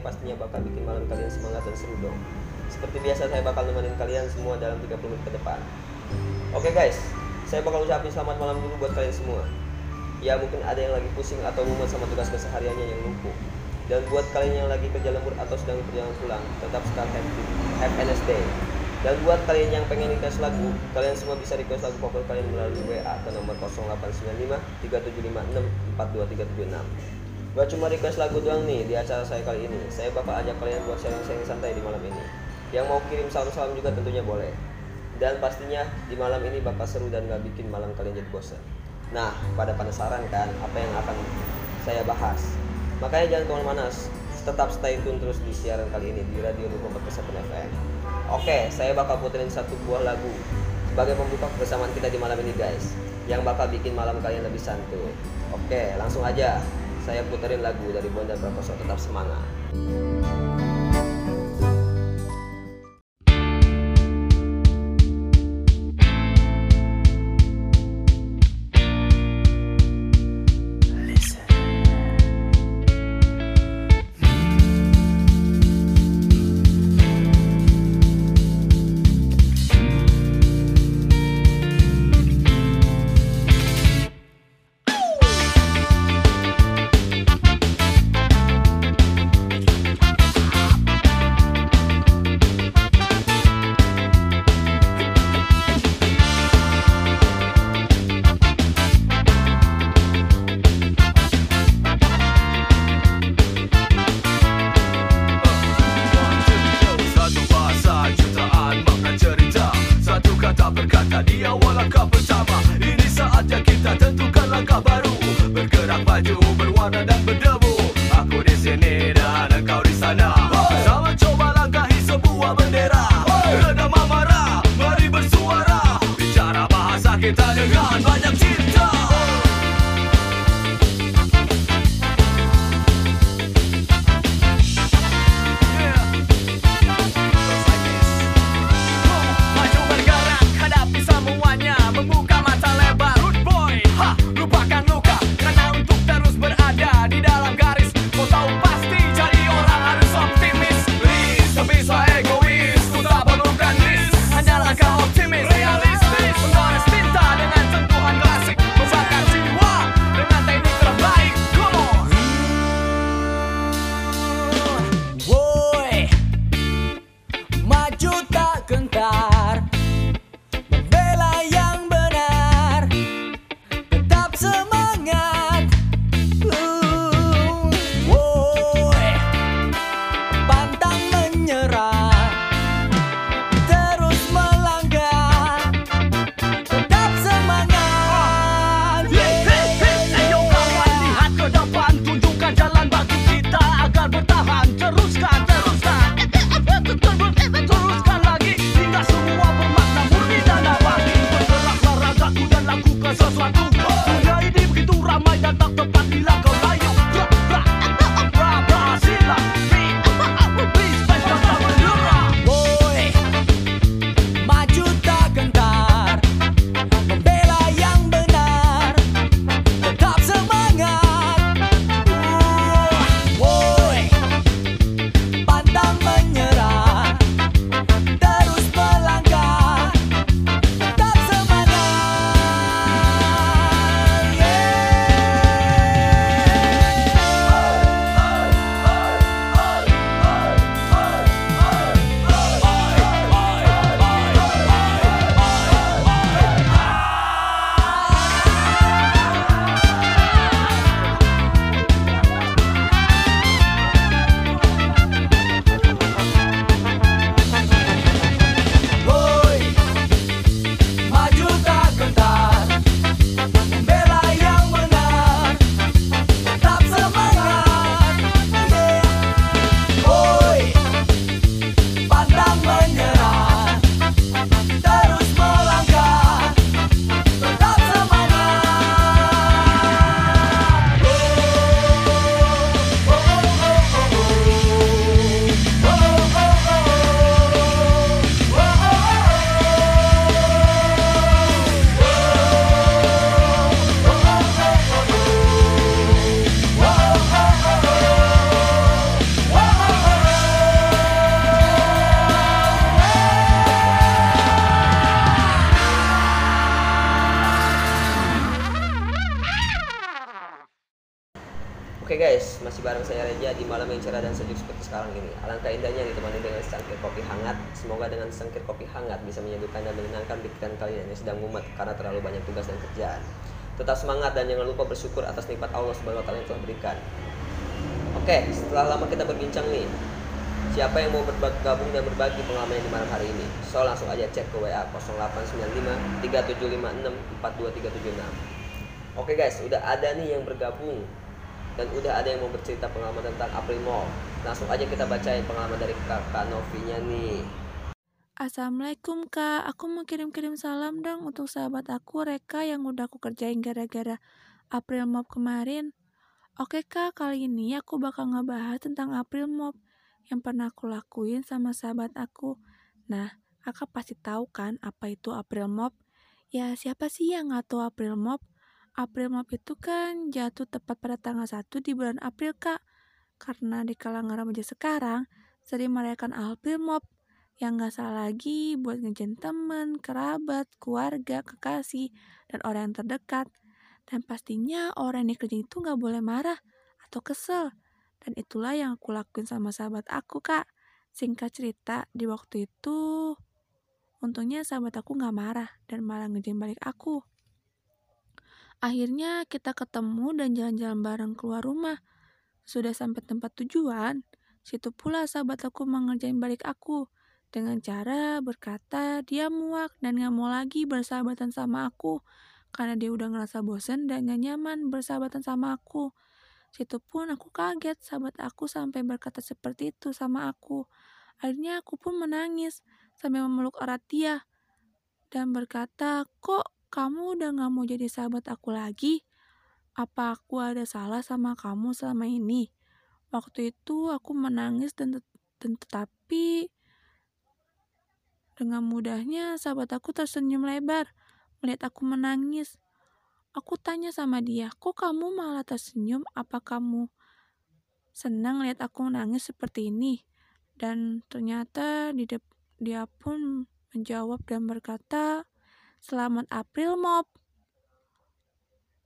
Yang pastinya bakal bikin malam kalian semangat dan seru dong. Seperti biasa saya bakal nemenin kalian semua dalam 30 menit ke depan. Oke guys, saya bakal ucapin selamat malam dulu buat kalian semua. Ya mungkin ada yang lagi pusing atau mumet sama tugas kesehariannya yang lumpuh. Dan buat kalian yang lagi kerja lembur atau sedang perjalanan pulang, tetap stay happy, have a nice day. Dan buat kalian yang pengen request lagu, kalian semua bisa request lagu favorit kalian melalui WA ke nomor 0895 3756 42376. Gak cuma request lagu doang nih di acara saya kali ini. Saya bakal ajak kalian buat sharing-sharing santai di malam ini. Yang mau kirim salam-salam juga tentunya boleh. Dan pastinya di malam ini bakal seru dan gak bikin malam kalian jadi bosan. Nah, pada penasaran kan apa yang akan saya bahas? Makanya jangan ke mana-mana, tetap stay tune terus di siaran kali ini di Radio Rumah Kesehatan FM. Oke, saya bakal puterin satu buah lagu sebagai pembuka kebersamaan kita di malam ini guys, yang bakal bikin malam kalian lebih santuy. Oke, langsung aja saya putarin lagu dari Bondan Prakoso tetap semangat. terlalu banyak tugas dan kerjaan. Tetap semangat dan jangan lupa bersyukur atas nikmat Allah SWT yang telah berikan. Oke, setelah lama kita berbincang nih. Siapa yang mau bergabung dan berbagi pengalaman di malam hari ini? So langsung aja cek ke WA 0895 3756 42376. Oke guys, udah ada nih yang bergabung dan udah ada yang mau bercerita pengalaman tentang April Mall. Langsung aja kita bacain pengalaman dari Kakak Novinya nih. Assalamualaikum kak, aku mau kirim-kirim salam dong untuk sahabat aku Reka yang udah aku kerjain gara-gara April Mop kemarin. Oke kak, kali ini aku bakal ngebahas tentang April Mop yang pernah aku lakuin sama sahabat aku. Nah, kakak pasti tahu kan apa itu April Mop? Ya siapa sih yang nggak tahu April Mop? April Mop itu kan jatuh tepat pada tanggal 1 di bulan April kak. Karena di kalangan remaja sekarang sering merayakan April Mop yang gak salah lagi buat ngejen temen, kerabat, keluarga, kekasih, dan orang yang terdekat. Dan pastinya orang yang dikerjain itu gak boleh marah atau kesel. Dan itulah yang aku lakuin sama sahabat aku, Kak. Singkat cerita, di waktu itu, untungnya sahabat aku gak marah dan malah ngejen balik aku. Akhirnya kita ketemu dan jalan-jalan bareng keluar rumah. Sudah sampai tempat tujuan, situ pula sahabat aku mengerjain balik aku dengan cara berkata dia muak dan gak mau lagi bersahabatan sama aku karena dia udah ngerasa bosen dan gak nyaman bersahabatan sama aku. Situ pun aku kaget sahabat aku sampai berkata seperti itu sama aku. Akhirnya aku pun menangis sambil memeluk erat dia dan berkata, kok kamu udah gak mau jadi sahabat aku lagi? Apa aku ada salah sama kamu selama ini? Waktu itu aku menangis dan, dan tetapi dengan mudahnya, sahabat aku tersenyum lebar melihat aku menangis. Aku tanya sama dia, kok kamu malah tersenyum? Apa kamu senang lihat aku menangis seperti ini? Dan ternyata dia pun menjawab dan berkata, Selamat April Mop.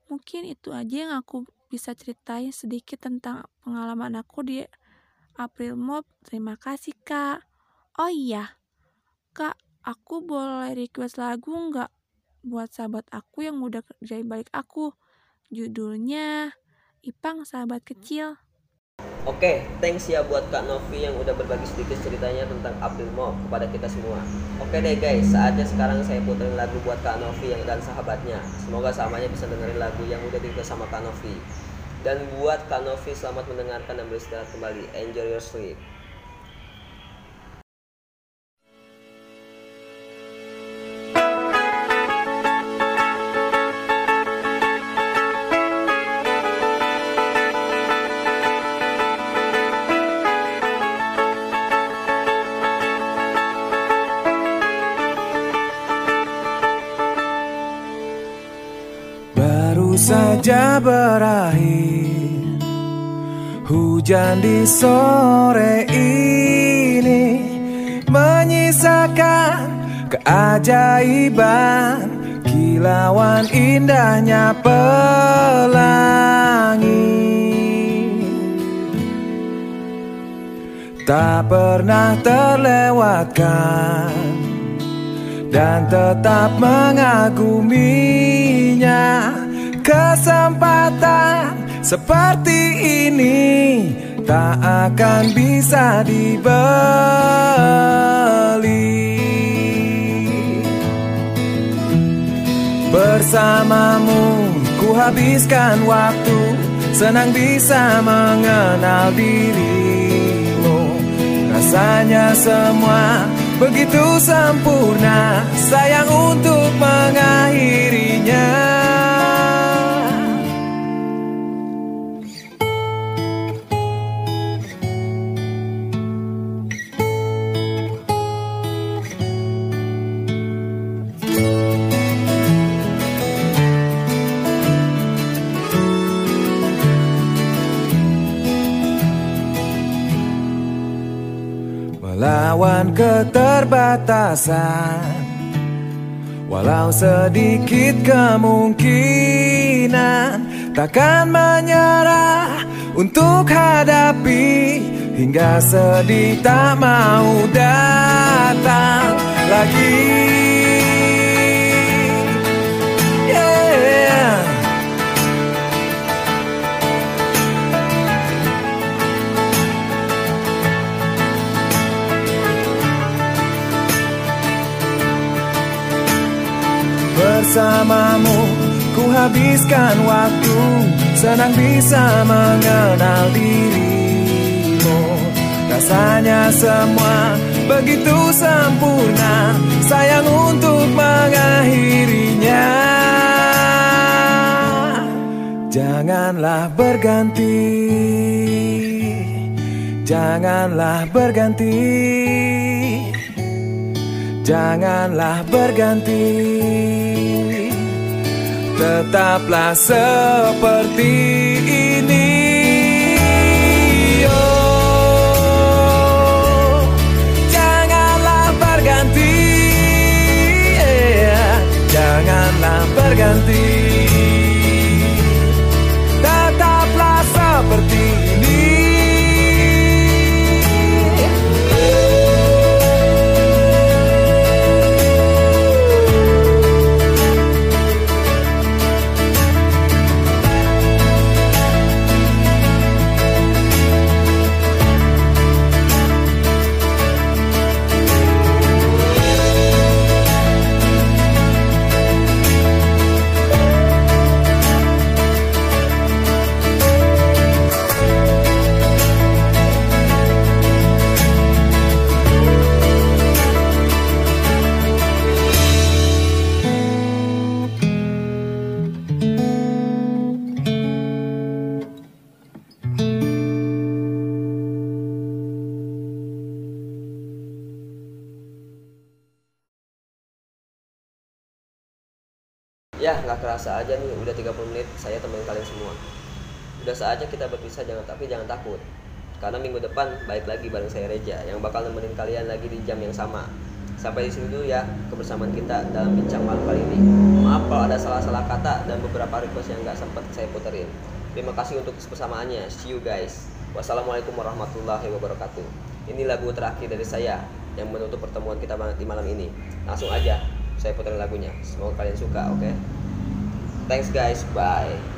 Mungkin itu aja yang aku bisa ceritain sedikit tentang pengalaman aku di April Mop. Terima kasih, Kak. Oh iya, Kak, aku boleh request lagu nggak buat sahabat aku yang udah kerjain balik aku? Judulnya Ipang Sahabat Kecil. Oke, thanks ya buat Kak Novi yang udah berbagi sedikit ceritanya tentang April Mop kepada kita semua. Oke deh guys, saatnya sekarang saya puterin lagu buat Kak Novi yang dan sahabatnya. Semoga samanya bisa dengerin lagu yang udah dibuat sama Kak Novi. Dan buat Kak Novi selamat mendengarkan dan beristirahat kembali. Enjoy your sleep. Saja berakhir. Hujan di sore ini Menyisakan keajaiban. Kilauan indahnya pelangi. Tak pernah terlewatkan dan tetap mengaguminya kesempatan seperti ini tak akan bisa dibeli. Bersamamu ku habiskan waktu senang bisa mengenal dirimu. Rasanya semua begitu sempurna sayang untuk mengakhirinya Melawan keterbatasan. Walau sedikit kemungkinan Takkan menyerah untuk hadapi Hingga sedih tak mau datang lagi bersamamu. Ku habiskan waktu Senang bisa mengenal dirimu. Rasanya semua begitu sempurna. Sayang untuk mengakhirinya. Janganlah berganti. Janganlah berganti. Janganlah berganti Tetaplah seperti ini. Oh, Janganlah berganti yeah. Janganlah berganti berpisah, jangan tapi jangan takut. Karena minggu depan baik lagi bareng saya Reja yang bakal nemenin kalian lagi di jam yang sama. Sampai di sini dulu ya kebersamaan kita dalam bincang malam kali ini. Maaf kalau ada salah-salah kata dan beberapa request yang nggak sempat saya puterin. Terima kasih untuk kebersamaannya. See you guys. Wassalamualaikum warahmatullahi wabarakatuh. Ini lagu terakhir dari saya yang menutup pertemuan kita di malam ini. Langsung aja saya puterin lagunya. Semoga kalian suka, oke? Thanks guys, bye.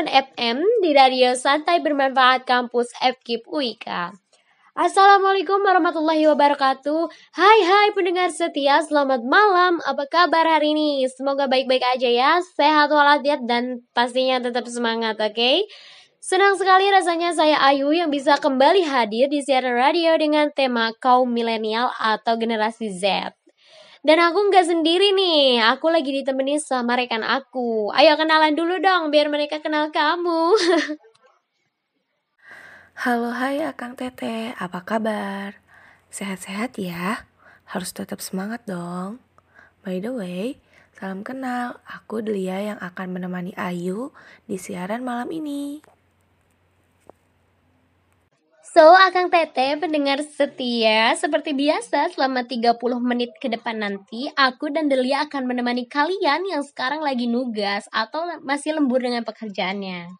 for 7 FM di Radio Santai Bermanfaat Kampus FKIP UIK. Assalamualaikum warahmatullahi wabarakatuh Hai hai pendengar setia Selamat malam Apa kabar hari ini? Semoga baik-baik aja ya Sehat walafiat dan pastinya tetap semangat oke okay? Senang sekali rasanya saya Ayu yang bisa kembali hadir di siaran radio dengan tema kaum milenial atau generasi Z. Dan aku nggak sendiri nih, aku lagi ditemani sama rekan aku. Ayo kenalan dulu dong, biar mereka kenal kamu. Halo hai Akang Tete, apa kabar? Sehat-sehat ya? Harus tetap semangat dong. By the way, salam kenal, aku Delia yang akan menemani Ayu di siaran malam ini. So, Akang Tete, pendengar setia, seperti biasa selama 30 menit ke depan nanti, aku dan Delia akan menemani kalian yang sekarang lagi nugas atau masih lembur dengan pekerjaannya.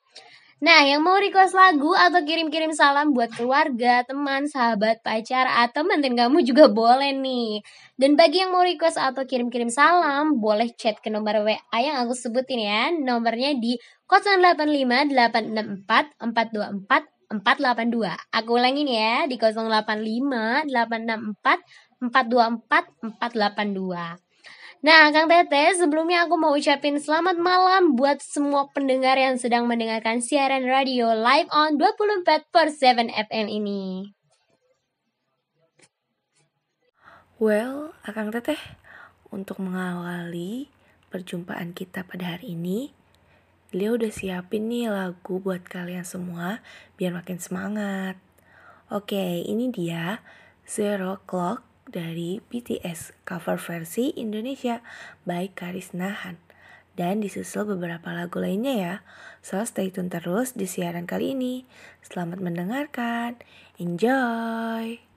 Nah, yang mau request lagu atau kirim-kirim salam buat keluarga, teman, sahabat, pacar, atau mantan kamu juga boleh nih. Dan bagi yang mau request atau kirim-kirim salam, boleh chat ke nomor WA yang aku sebutin ya. Nomornya di 085 864 424 482. Aku ulangin ya di 085 864 424 482. Nah, Kang Tete, sebelumnya aku mau ucapin selamat malam buat semua pendengar yang sedang mendengarkan siaran radio live on 24 per 7 FM ini. Well, Akang Teteh, untuk mengawali perjumpaan kita pada hari ini, Dia udah siapin nih lagu buat kalian semua biar makin semangat. Oke, ini dia Zero Clock dari BTS cover versi Indonesia by Karisna Han. Dan disusul beberapa lagu lainnya ya. So stay tune terus di siaran kali ini. Selamat mendengarkan. Enjoy!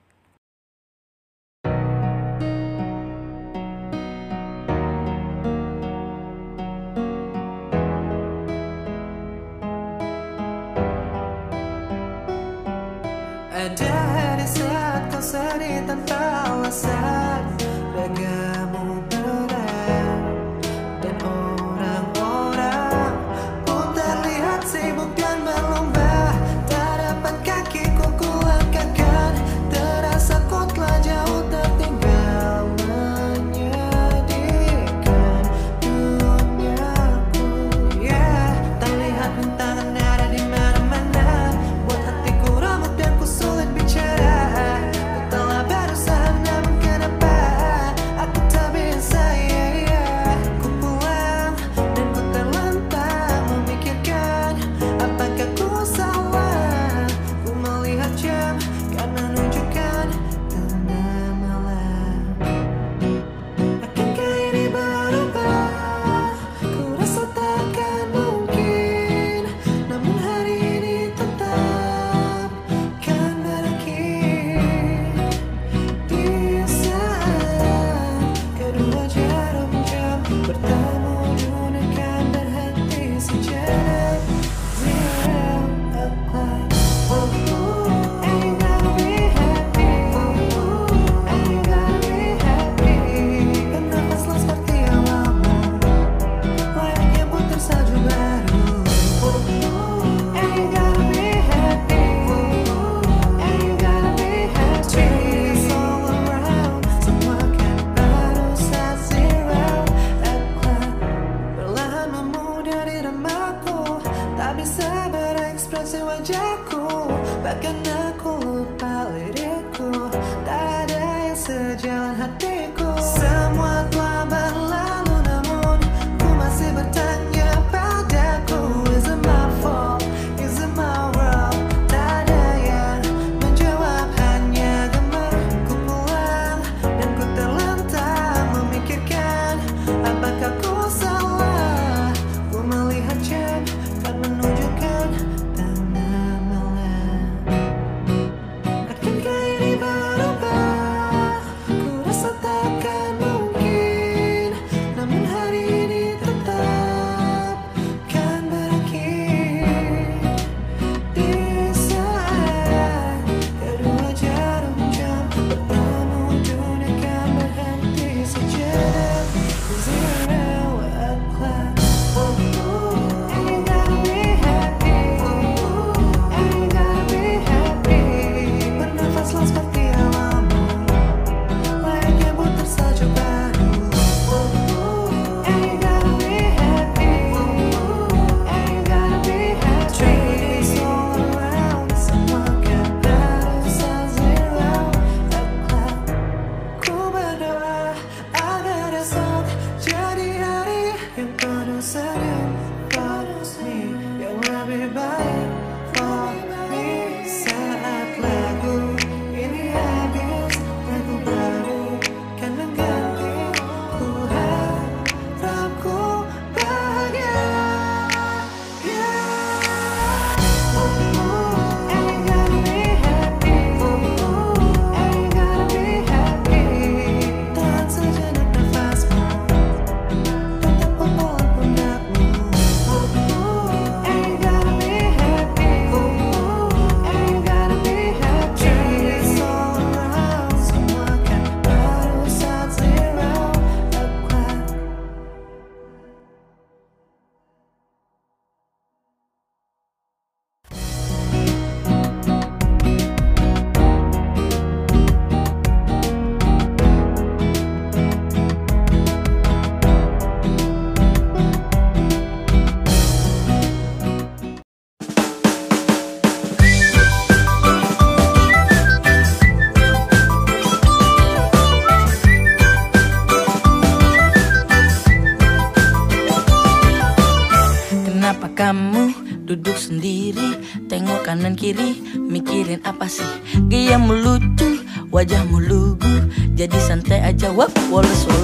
kiri Mikirin apa sih? Gaya melucu Wajahmu lugu Jadi santai aja Wap wales wales.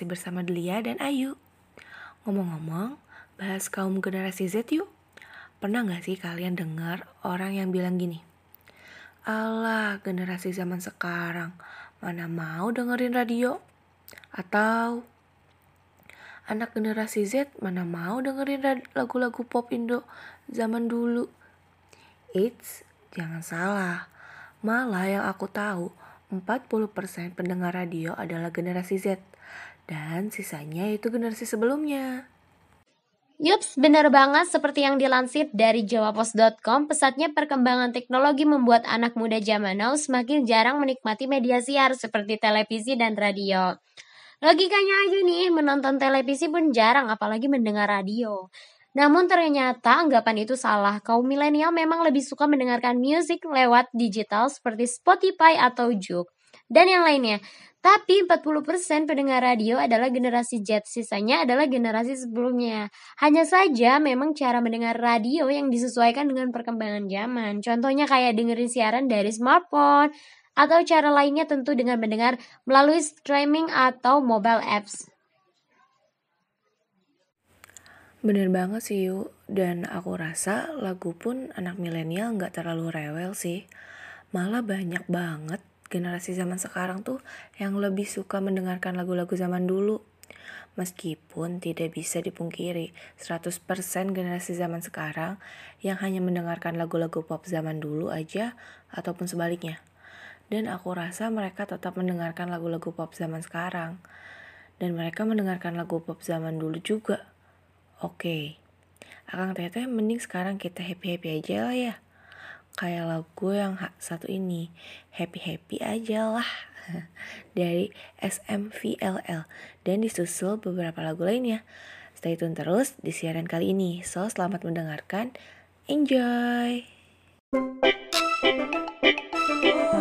Masih bersama Delia dan Ayu. Ngomong-ngomong, bahas kaum generasi Z yuk. Pernah gak sih kalian dengar orang yang bilang gini Alah, generasi zaman sekarang Mana mau dengerin radio? Atau Anak generasi Z mana mau dengerin lagu-lagu pop Indo zaman dulu? Eits, jangan salah. Malah yang aku tahu, 40% pendengar radio adalah generasi Z. Dan sisanya itu generasi sebelumnya. Yups, benar banget seperti yang dilansir dari jawapos.com, pesatnya perkembangan teknologi membuat anak muda zaman now semakin jarang menikmati media siar seperti televisi dan radio. Logikanya aja nih, menonton televisi pun jarang apalagi mendengar radio. Namun ternyata anggapan itu salah. Kaum milenial memang lebih suka mendengarkan musik lewat digital seperti Spotify atau Juk dan yang lainnya. Tapi 40% pendengar radio adalah generasi Z, sisanya adalah generasi sebelumnya. Hanya saja memang cara mendengar radio yang disesuaikan dengan perkembangan zaman. Contohnya kayak dengerin siaran dari smartphone, atau cara lainnya tentu dengan mendengar melalui streaming atau mobile apps. Bener banget sih yuk, dan aku rasa lagu pun anak milenial nggak terlalu rewel sih. Malah banyak banget generasi zaman sekarang tuh yang lebih suka mendengarkan lagu-lagu zaman dulu. Meskipun tidak bisa dipungkiri, 100% generasi zaman sekarang yang hanya mendengarkan lagu-lagu pop zaman dulu aja ataupun sebaliknya. Dan aku rasa mereka tetap mendengarkan lagu-lagu pop zaman sekarang. Dan mereka mendengarkan lagu pop zaman dulu juga. Oke, Akang Teteh mending sekarang kita happy-happy aja lah ya. Kayak lagu yang satu ini, happy-happy aja lah. Dari SMVLL dan disusul beberapa lagu lainnya. Stay tune terus di siaran kali ini. So, selamat mendengarkan. Enjoy! Happy,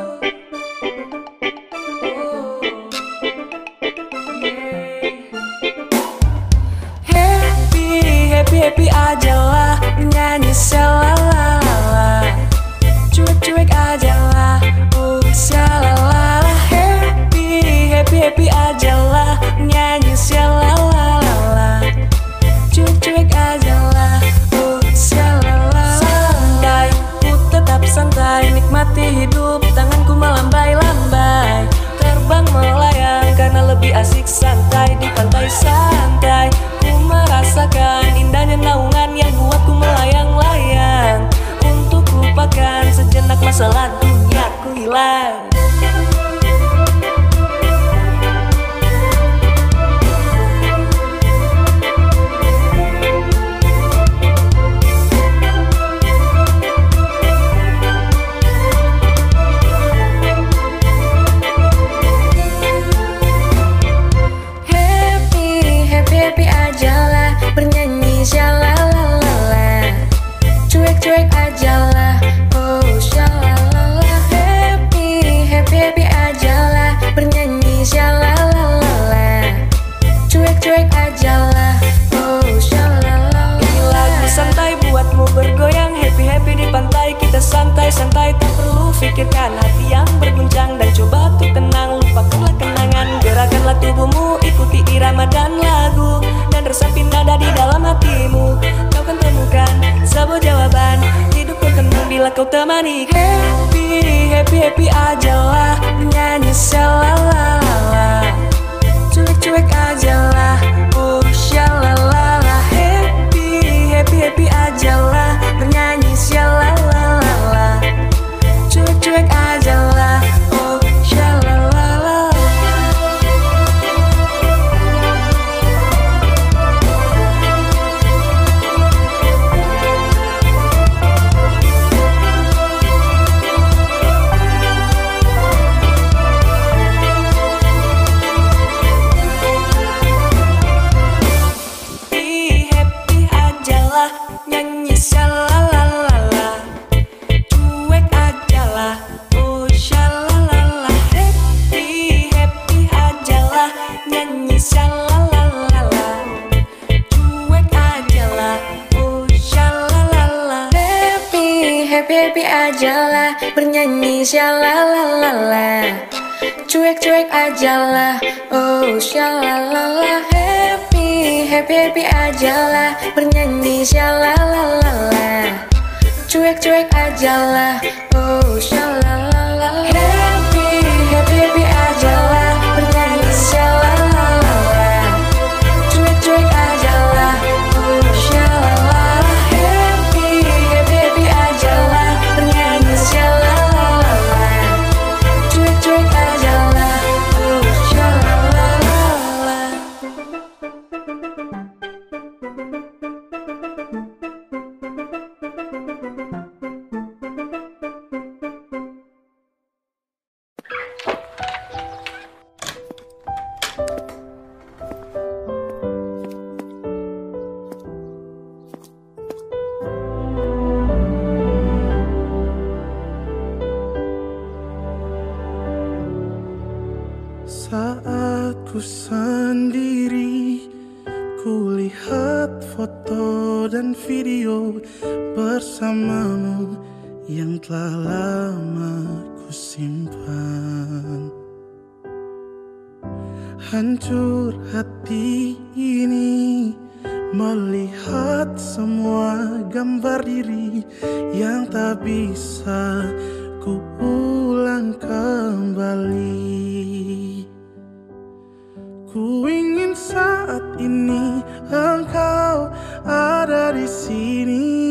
Saat ku sendiri. Ku lihat foto dan video Bersamamu Yang telah lama ku simpan. Hancur hati ini Melihat semua gambar diri Yang tak bisa ku ulang kembali saat ini engkau ada di sini.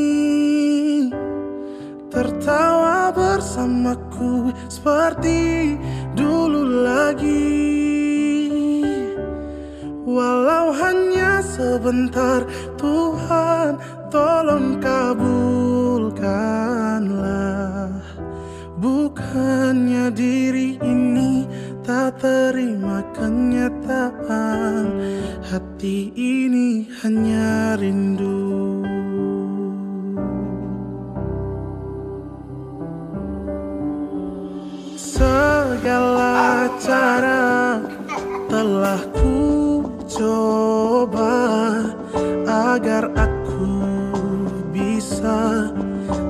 Tertawa bersamaku seperti dulu lagi. Walau hanya sebentar Tuhan tolong kabulkanlah. Bukannya diri ini tak terima kenyataan. Hati ini hanya rindu. Segala cara telah ku coba Agar aku bisa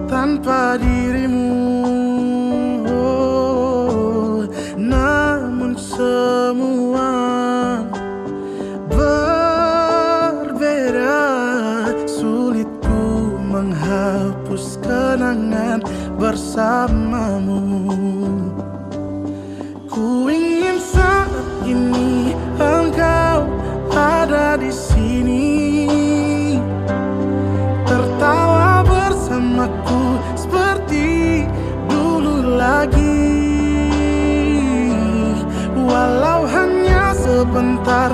tanpa dirimu bersamamu. Ku ingin saat ini engkau ada di sini. Tertawa bersamaku seperti dulu lagi. Walau hanya sebentar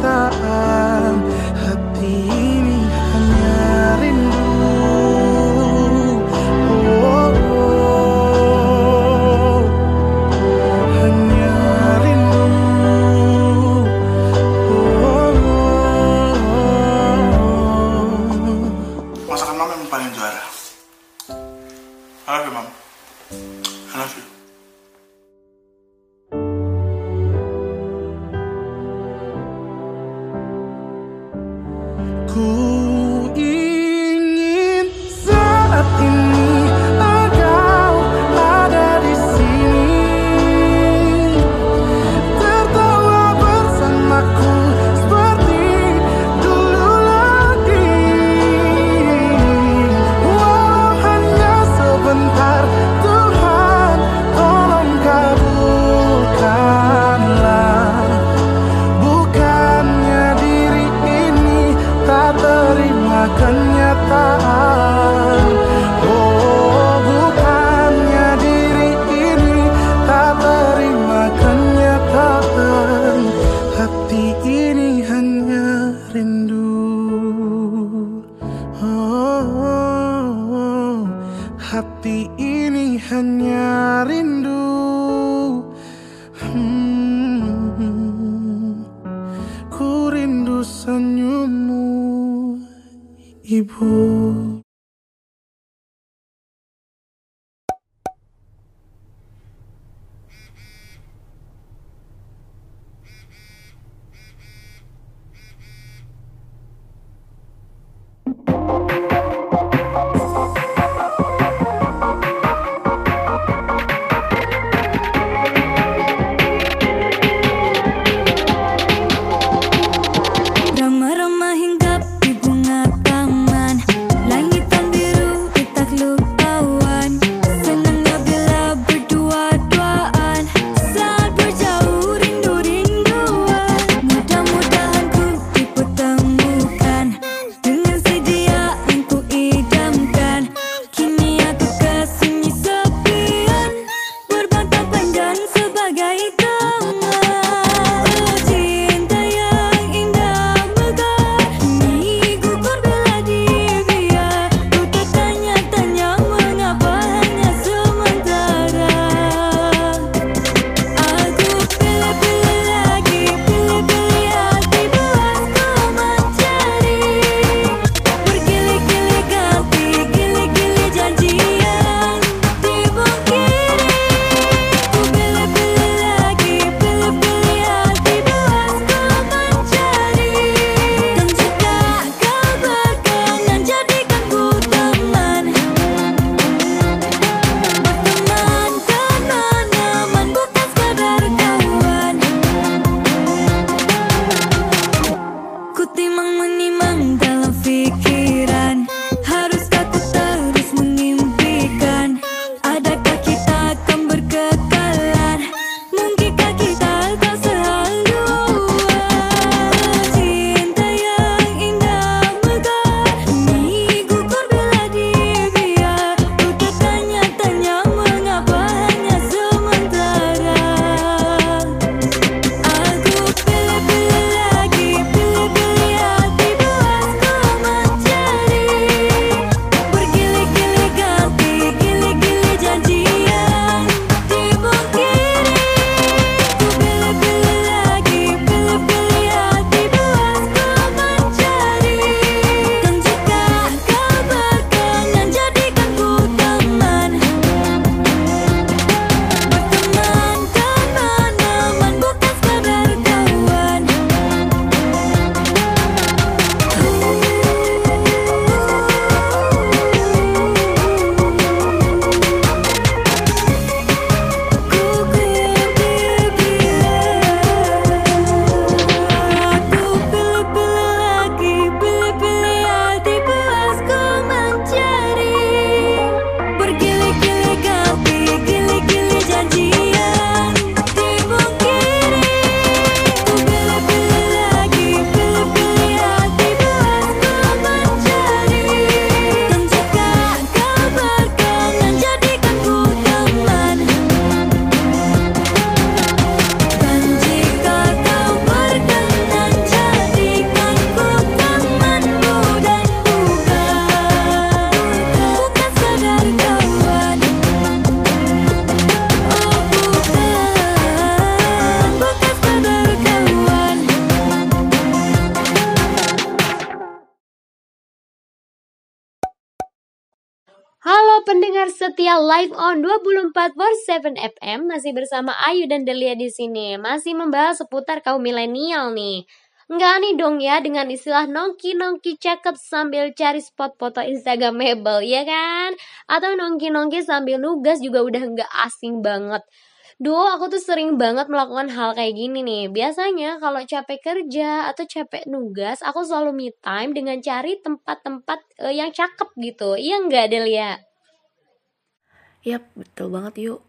kenyataan live on 24 per 7 FM masih bersama Ayu dan Delia di sini. Masih membahas seputar kaum milenial nih. Enggak nih dong ya dengan istilah nongki-nongki cakep sambil cari spot foto Instagramable ya kan? Atau nongki-nongki sambil nugas juga udah enggak asing banget. Duh, aku tuh sering banget melakukan hal kayak gini nih. Biasanya kalau capek kerja atau capek nugas, aku selalu me time dengan cari tempat-tempat uh, yang cakep gitu. Iya nggak, Delia? Yap, betul banget yuk.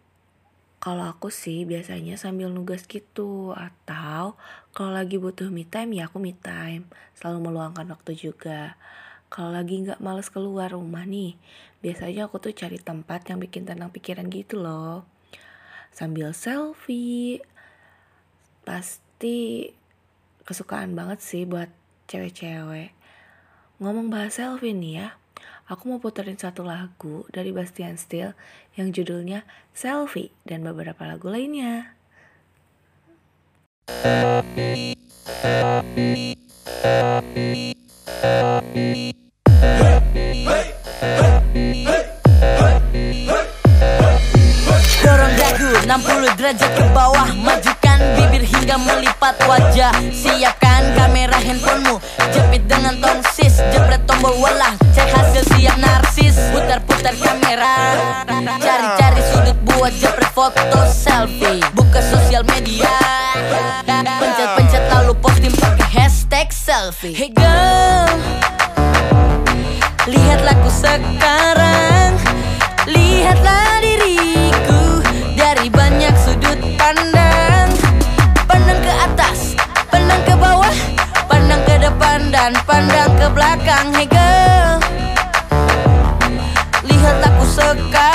Kalau aku sih biasanya sambil nugas gitu Atau kalau lagi butuh me time ya aku me time. Selalu meluangkan waktu juga. Kalau lagi nggak males keluar rumah nih Biasanya aku tuh cari tempat yang bikin tenang pikiran gitu loh. Sambil selfie. Pasti kesukaan banget sih buat cewek-cewek. Ngomong bahas selfie nih ya aku mau puterin satu lagu dari Bastian Steel yang judulnya Selfie dan beberapa lagu lainnya. Dorong dagu 60 derajat ke bawah Majukan bibir hingga melipat wajah Siapkan kamera handphonemu. Jepit dengan tongsis Jepret tombol walah. Cek hasil siap narsis Putar-putar kamera. Cari-cari sudut buat jepret foto selfie. Buka sosial media. Pencet-pencet lalu posting pakai hashtag selfie. Hey girl Lihatlah ku sekarang. Lihatlah diriku dari banyak sudut pandang. Pandang ke atas, pandang ke bawah Pandang ke depan dan pandang ke belakang. Hey girl Lihat aku sekarang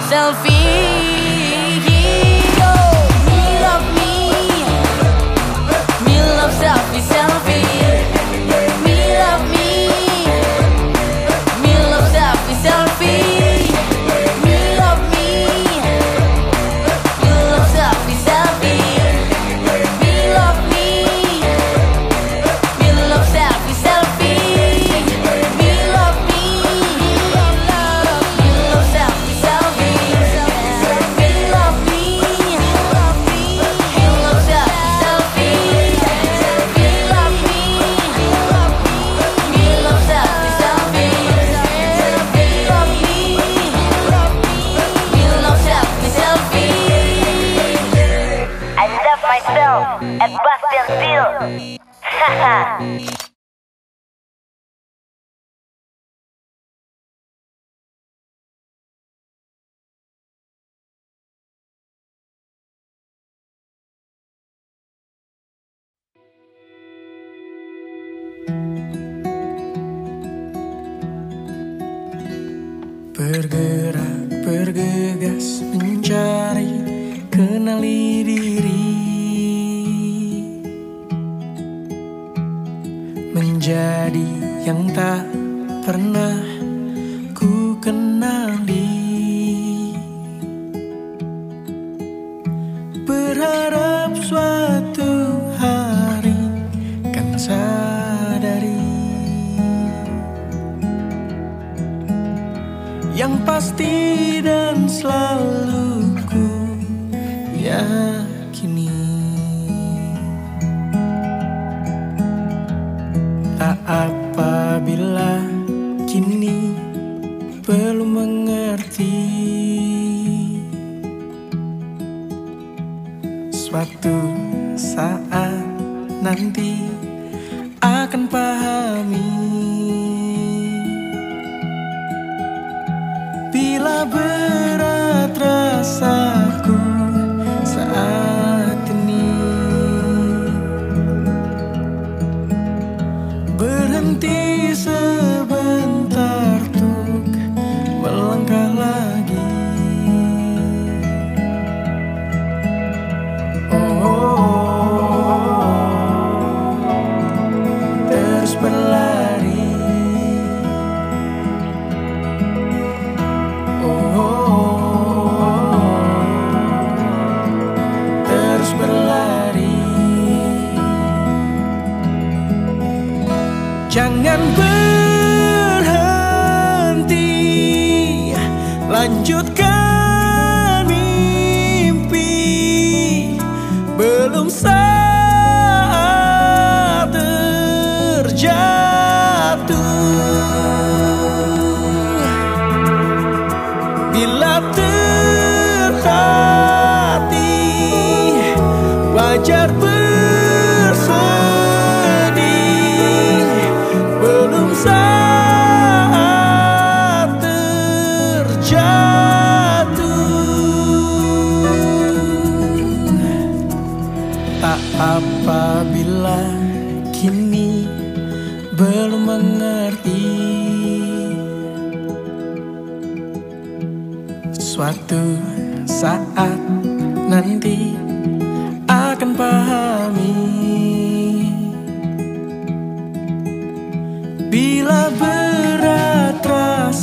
Selfie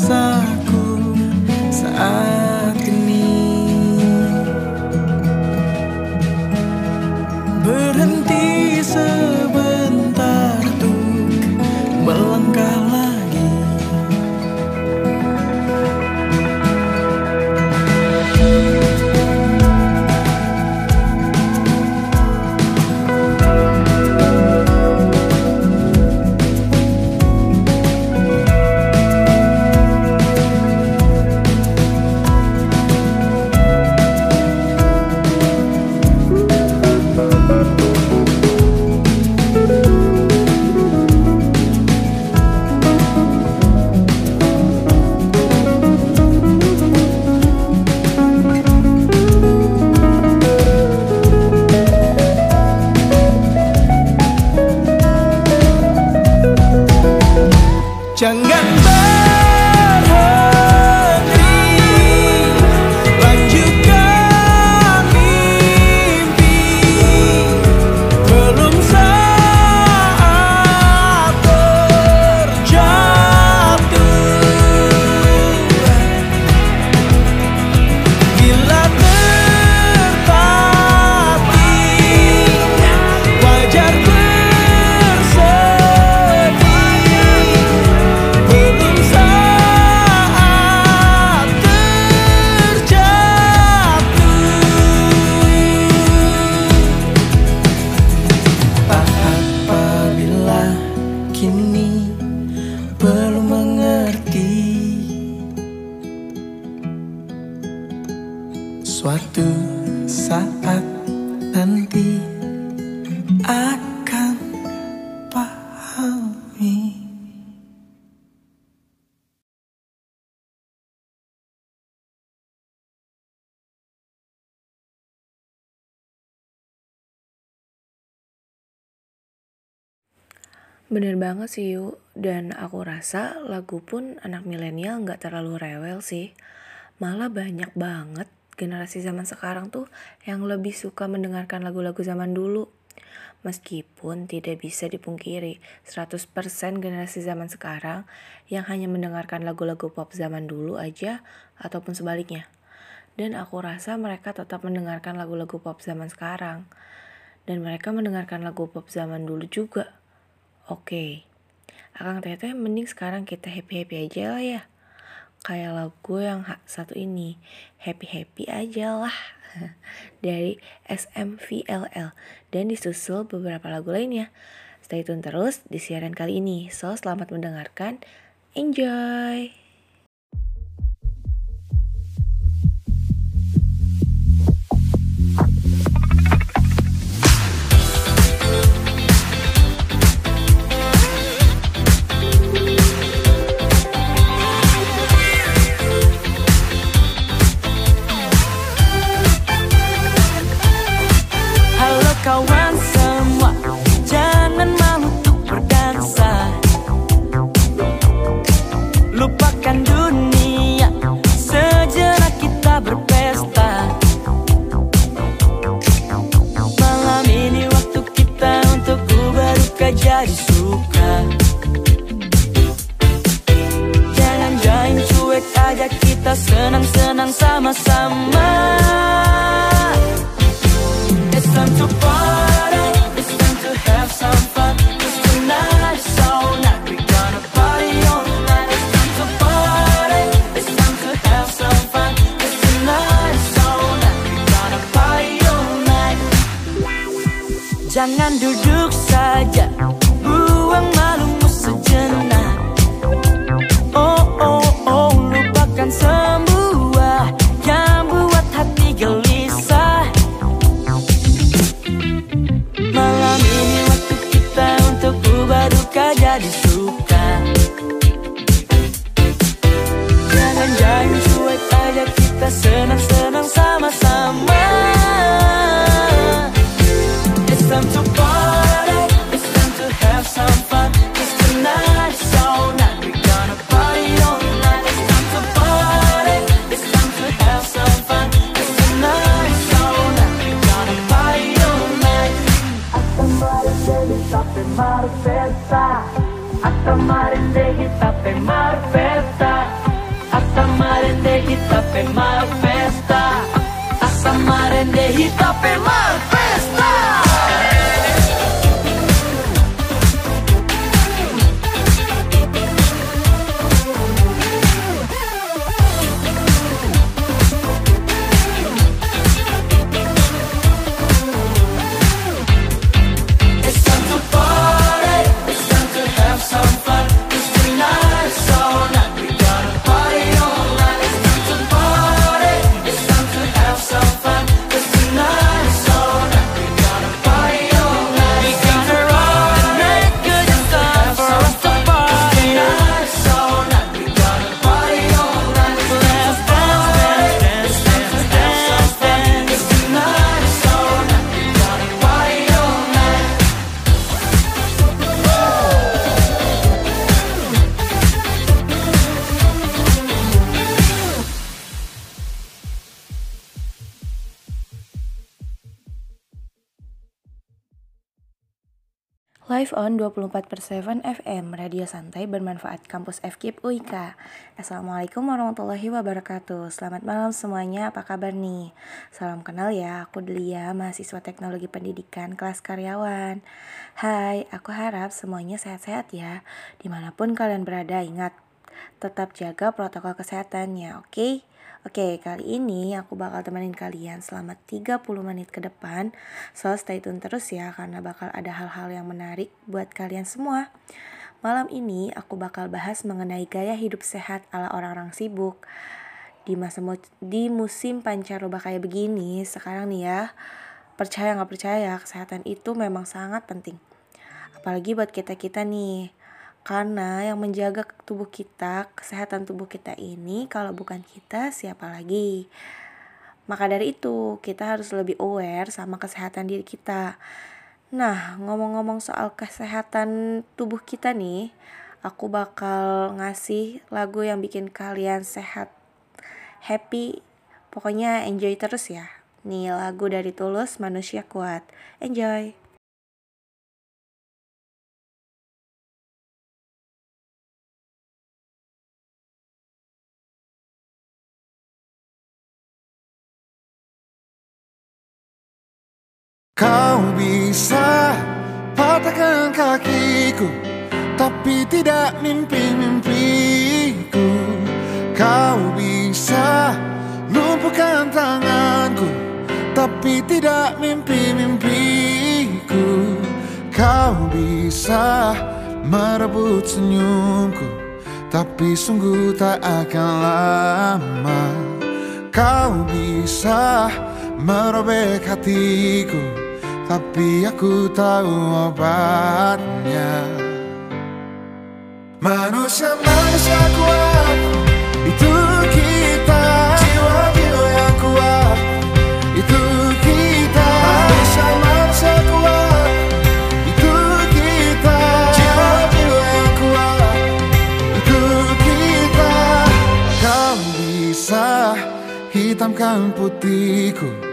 rasaku saat Bener banget sih Yu, dan aku rasa lagu pun anak milenial nggak terlalu rewel sih. Malah banyak banget generasi zaman sekarang tuh yang lebih suka mendengarkan lagu-lagu zaman dulu. Meskipun tidak bisa dipungkiri 100% generasi zaman sekarang yang hanya mendengarkan lagu-lagu pop zaman dulu aja ataupun sebaliknya. Dan aku rasa mereka tetap mendengarkan lagu-lagu pop zaman sekarang. Dan mereka mendengarkan lagu pop zaman dulu juga. Oke, Akang Teteh mending sekarang kita happy-happy aja lah ya. Kayak lagu yang satu ini, happy-happy aja lah. Dari SMVLL dan disusul beberapa lagu lainnya. Stay tune terus di siaran kali ini. So, selamat mendengarkan. Enjoy! Jadi suka Jangan jangan cuek aja kita senang-senang sama-sama It's time to party. marende y tape mar festa. Hasta marende y tape mar festa. Live on 24 per 7 FM, radio santai bermanfaat kampus FKIP UIK. Assalamualaikum warahmatullahi wabarakatuh. Selamat malam semuanya, apa kabar nih? Salam kenal ya, aku Delia, mahasiswa teknologi pendidikan kelas karyawan. Hai, aku harap semuanya sehat-sehat ya. Di mana pun kalian berada, ingat, tetap jaga protokol kesehatannya, oke? Oke, kali ini aku bakal temenin kalian selama 30 menit ke depan. So, stay tune terus ya karena bakal ada hal-hal yang menarik buat kalian semua. Malam ini aku bakal bahas mengenai gaya hidup sehat ala orang-orang sibuk. Di masa di musim pancaroba kayak begini, sekarang nih ya, percaya nggak percaya, kesehatan itu memang sangat penting. Apalagi buat kita-kita nih. Karena yang menjaga tubuh kita, kesehatan tubuh kita ini kalau bukan kita siapa lagi? Maka dari itu, kita harus lebih aware sama kesehatan diri kita. Nah, ngomong-ngomong soal kesehatan tubuh kita nih, aku bakal ngasih lagu yang bikin kalian sehat, happy, pokoknya enjoy terus ya. Nih lagu dari Tulus, Manusia Kuat. Enjoy! Kau bisa patahkan kakiku Tapi tidak mimpi-mimpiku. Kau bisa lumpuhkan tanganku Tapi tidak mimpi-mimpiku. Kau bisa merebut senyumku Tapi sungguh tak akan lama. Kau bisa merobek hatiku Tapi aku tahu obatnya. Manusia-manusia kuat. Itu kita. Jiwa-jiwa yang kuat. Itu kita. Manusia-manusia kuat. Itu kita. Jiwa-jiwa yang kuat. Itu kita. Kau bisa hitamkan putihku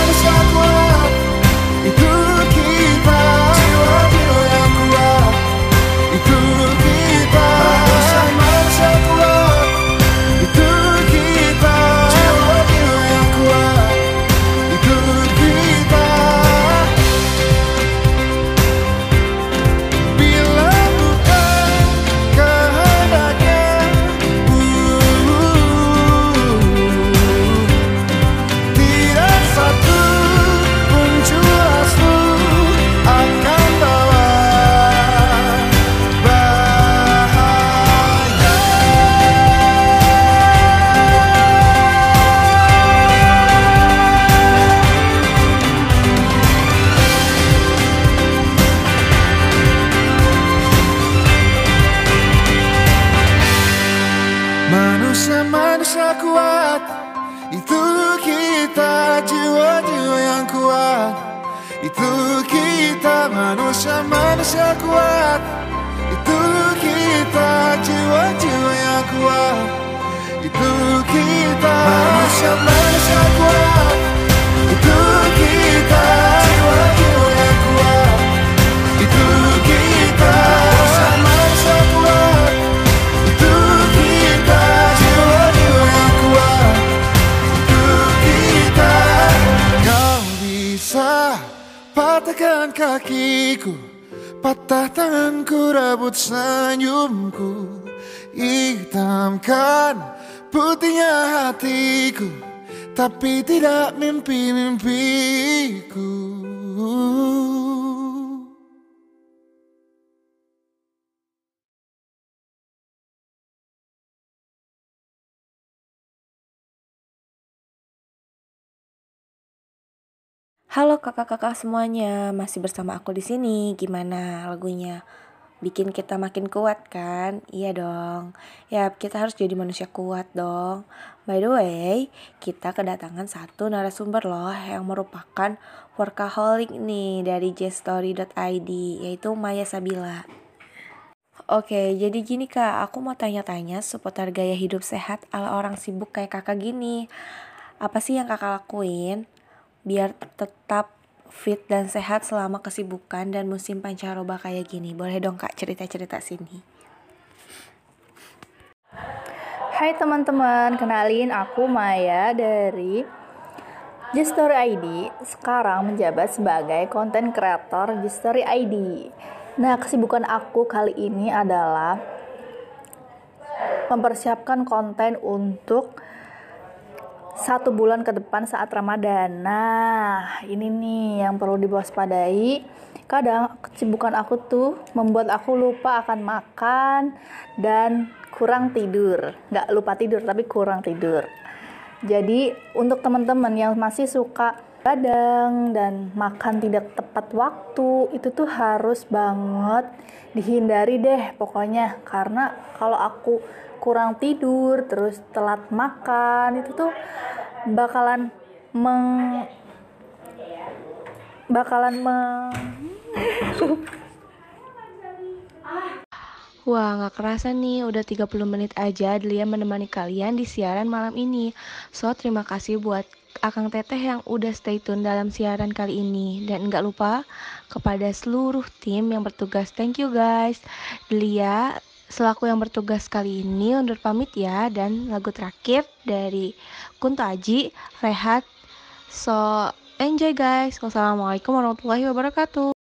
patahkan kakiku Patah tanganku rebut senyumku. Hitamkan putihnya hatiku Tapi tidak mimpi-mimpiku Halo kakak-kakak semuanya, masih bersama aku di sini. Gimana lagunya? Bikin kita makin kuat kan? Iya dong. Ya, kita harus jadi manusia kuat dong. By the way, kita kedatangan satu narasumber loh yang merupakan workaholic nih dari jstory.id yaitu Maya Sabila. Oke, jadi gini kak, aku mau tanya-tanya seputar gaya hidup sehat ala orang sibuk kayak kakak gini. Apa sih yang kakak lakuin biar tetap fit dan sehat selama kesibukan dan musim pancaroba kayak gini? Boleh dong kak cerita-cerita sini. Hai teman-teman, kenalin aku Maya dari Gestory ID. Sekarang menjabat sebagai konten kreator Gestory ID. Nah, kesibukan aku kali ini adalah mempersiapkan konten untuk satu bulan ke depan saat Ramadan. Nah, ini nih yang perlu diwaspadai. Kadang kesibukan aku tuh membuat aku lupa akan makan dan kurang tidur. Nggak lupa tidur, tapi kurang tidur. Jadi, untuk teman-teman yang masih suka kadang dan makan tidak tepat waktu itu tuh harus banget dihindari deh pokoknya karena kalau aku kurang tidur terus telat makan itu tuh bakalan meng bakalan meng Wah, nggak kerasa nih, udah 30 menit aja Delia menemani kalian di siaran malam ini. So, terima kasih buat Akang Teteh yang udah stay tune dalam siaran kali ini. Dan nggak lupa kepada seluruh tim yang bertugas. Thank you guys. Delia, selaku yang bertugas kali ini undur pamit ya. Dan lagu terakhir dari Kunto Aji, Rehat. So, enjoy guys. Wassalamualaikum warahmatullahi wabarakatuh.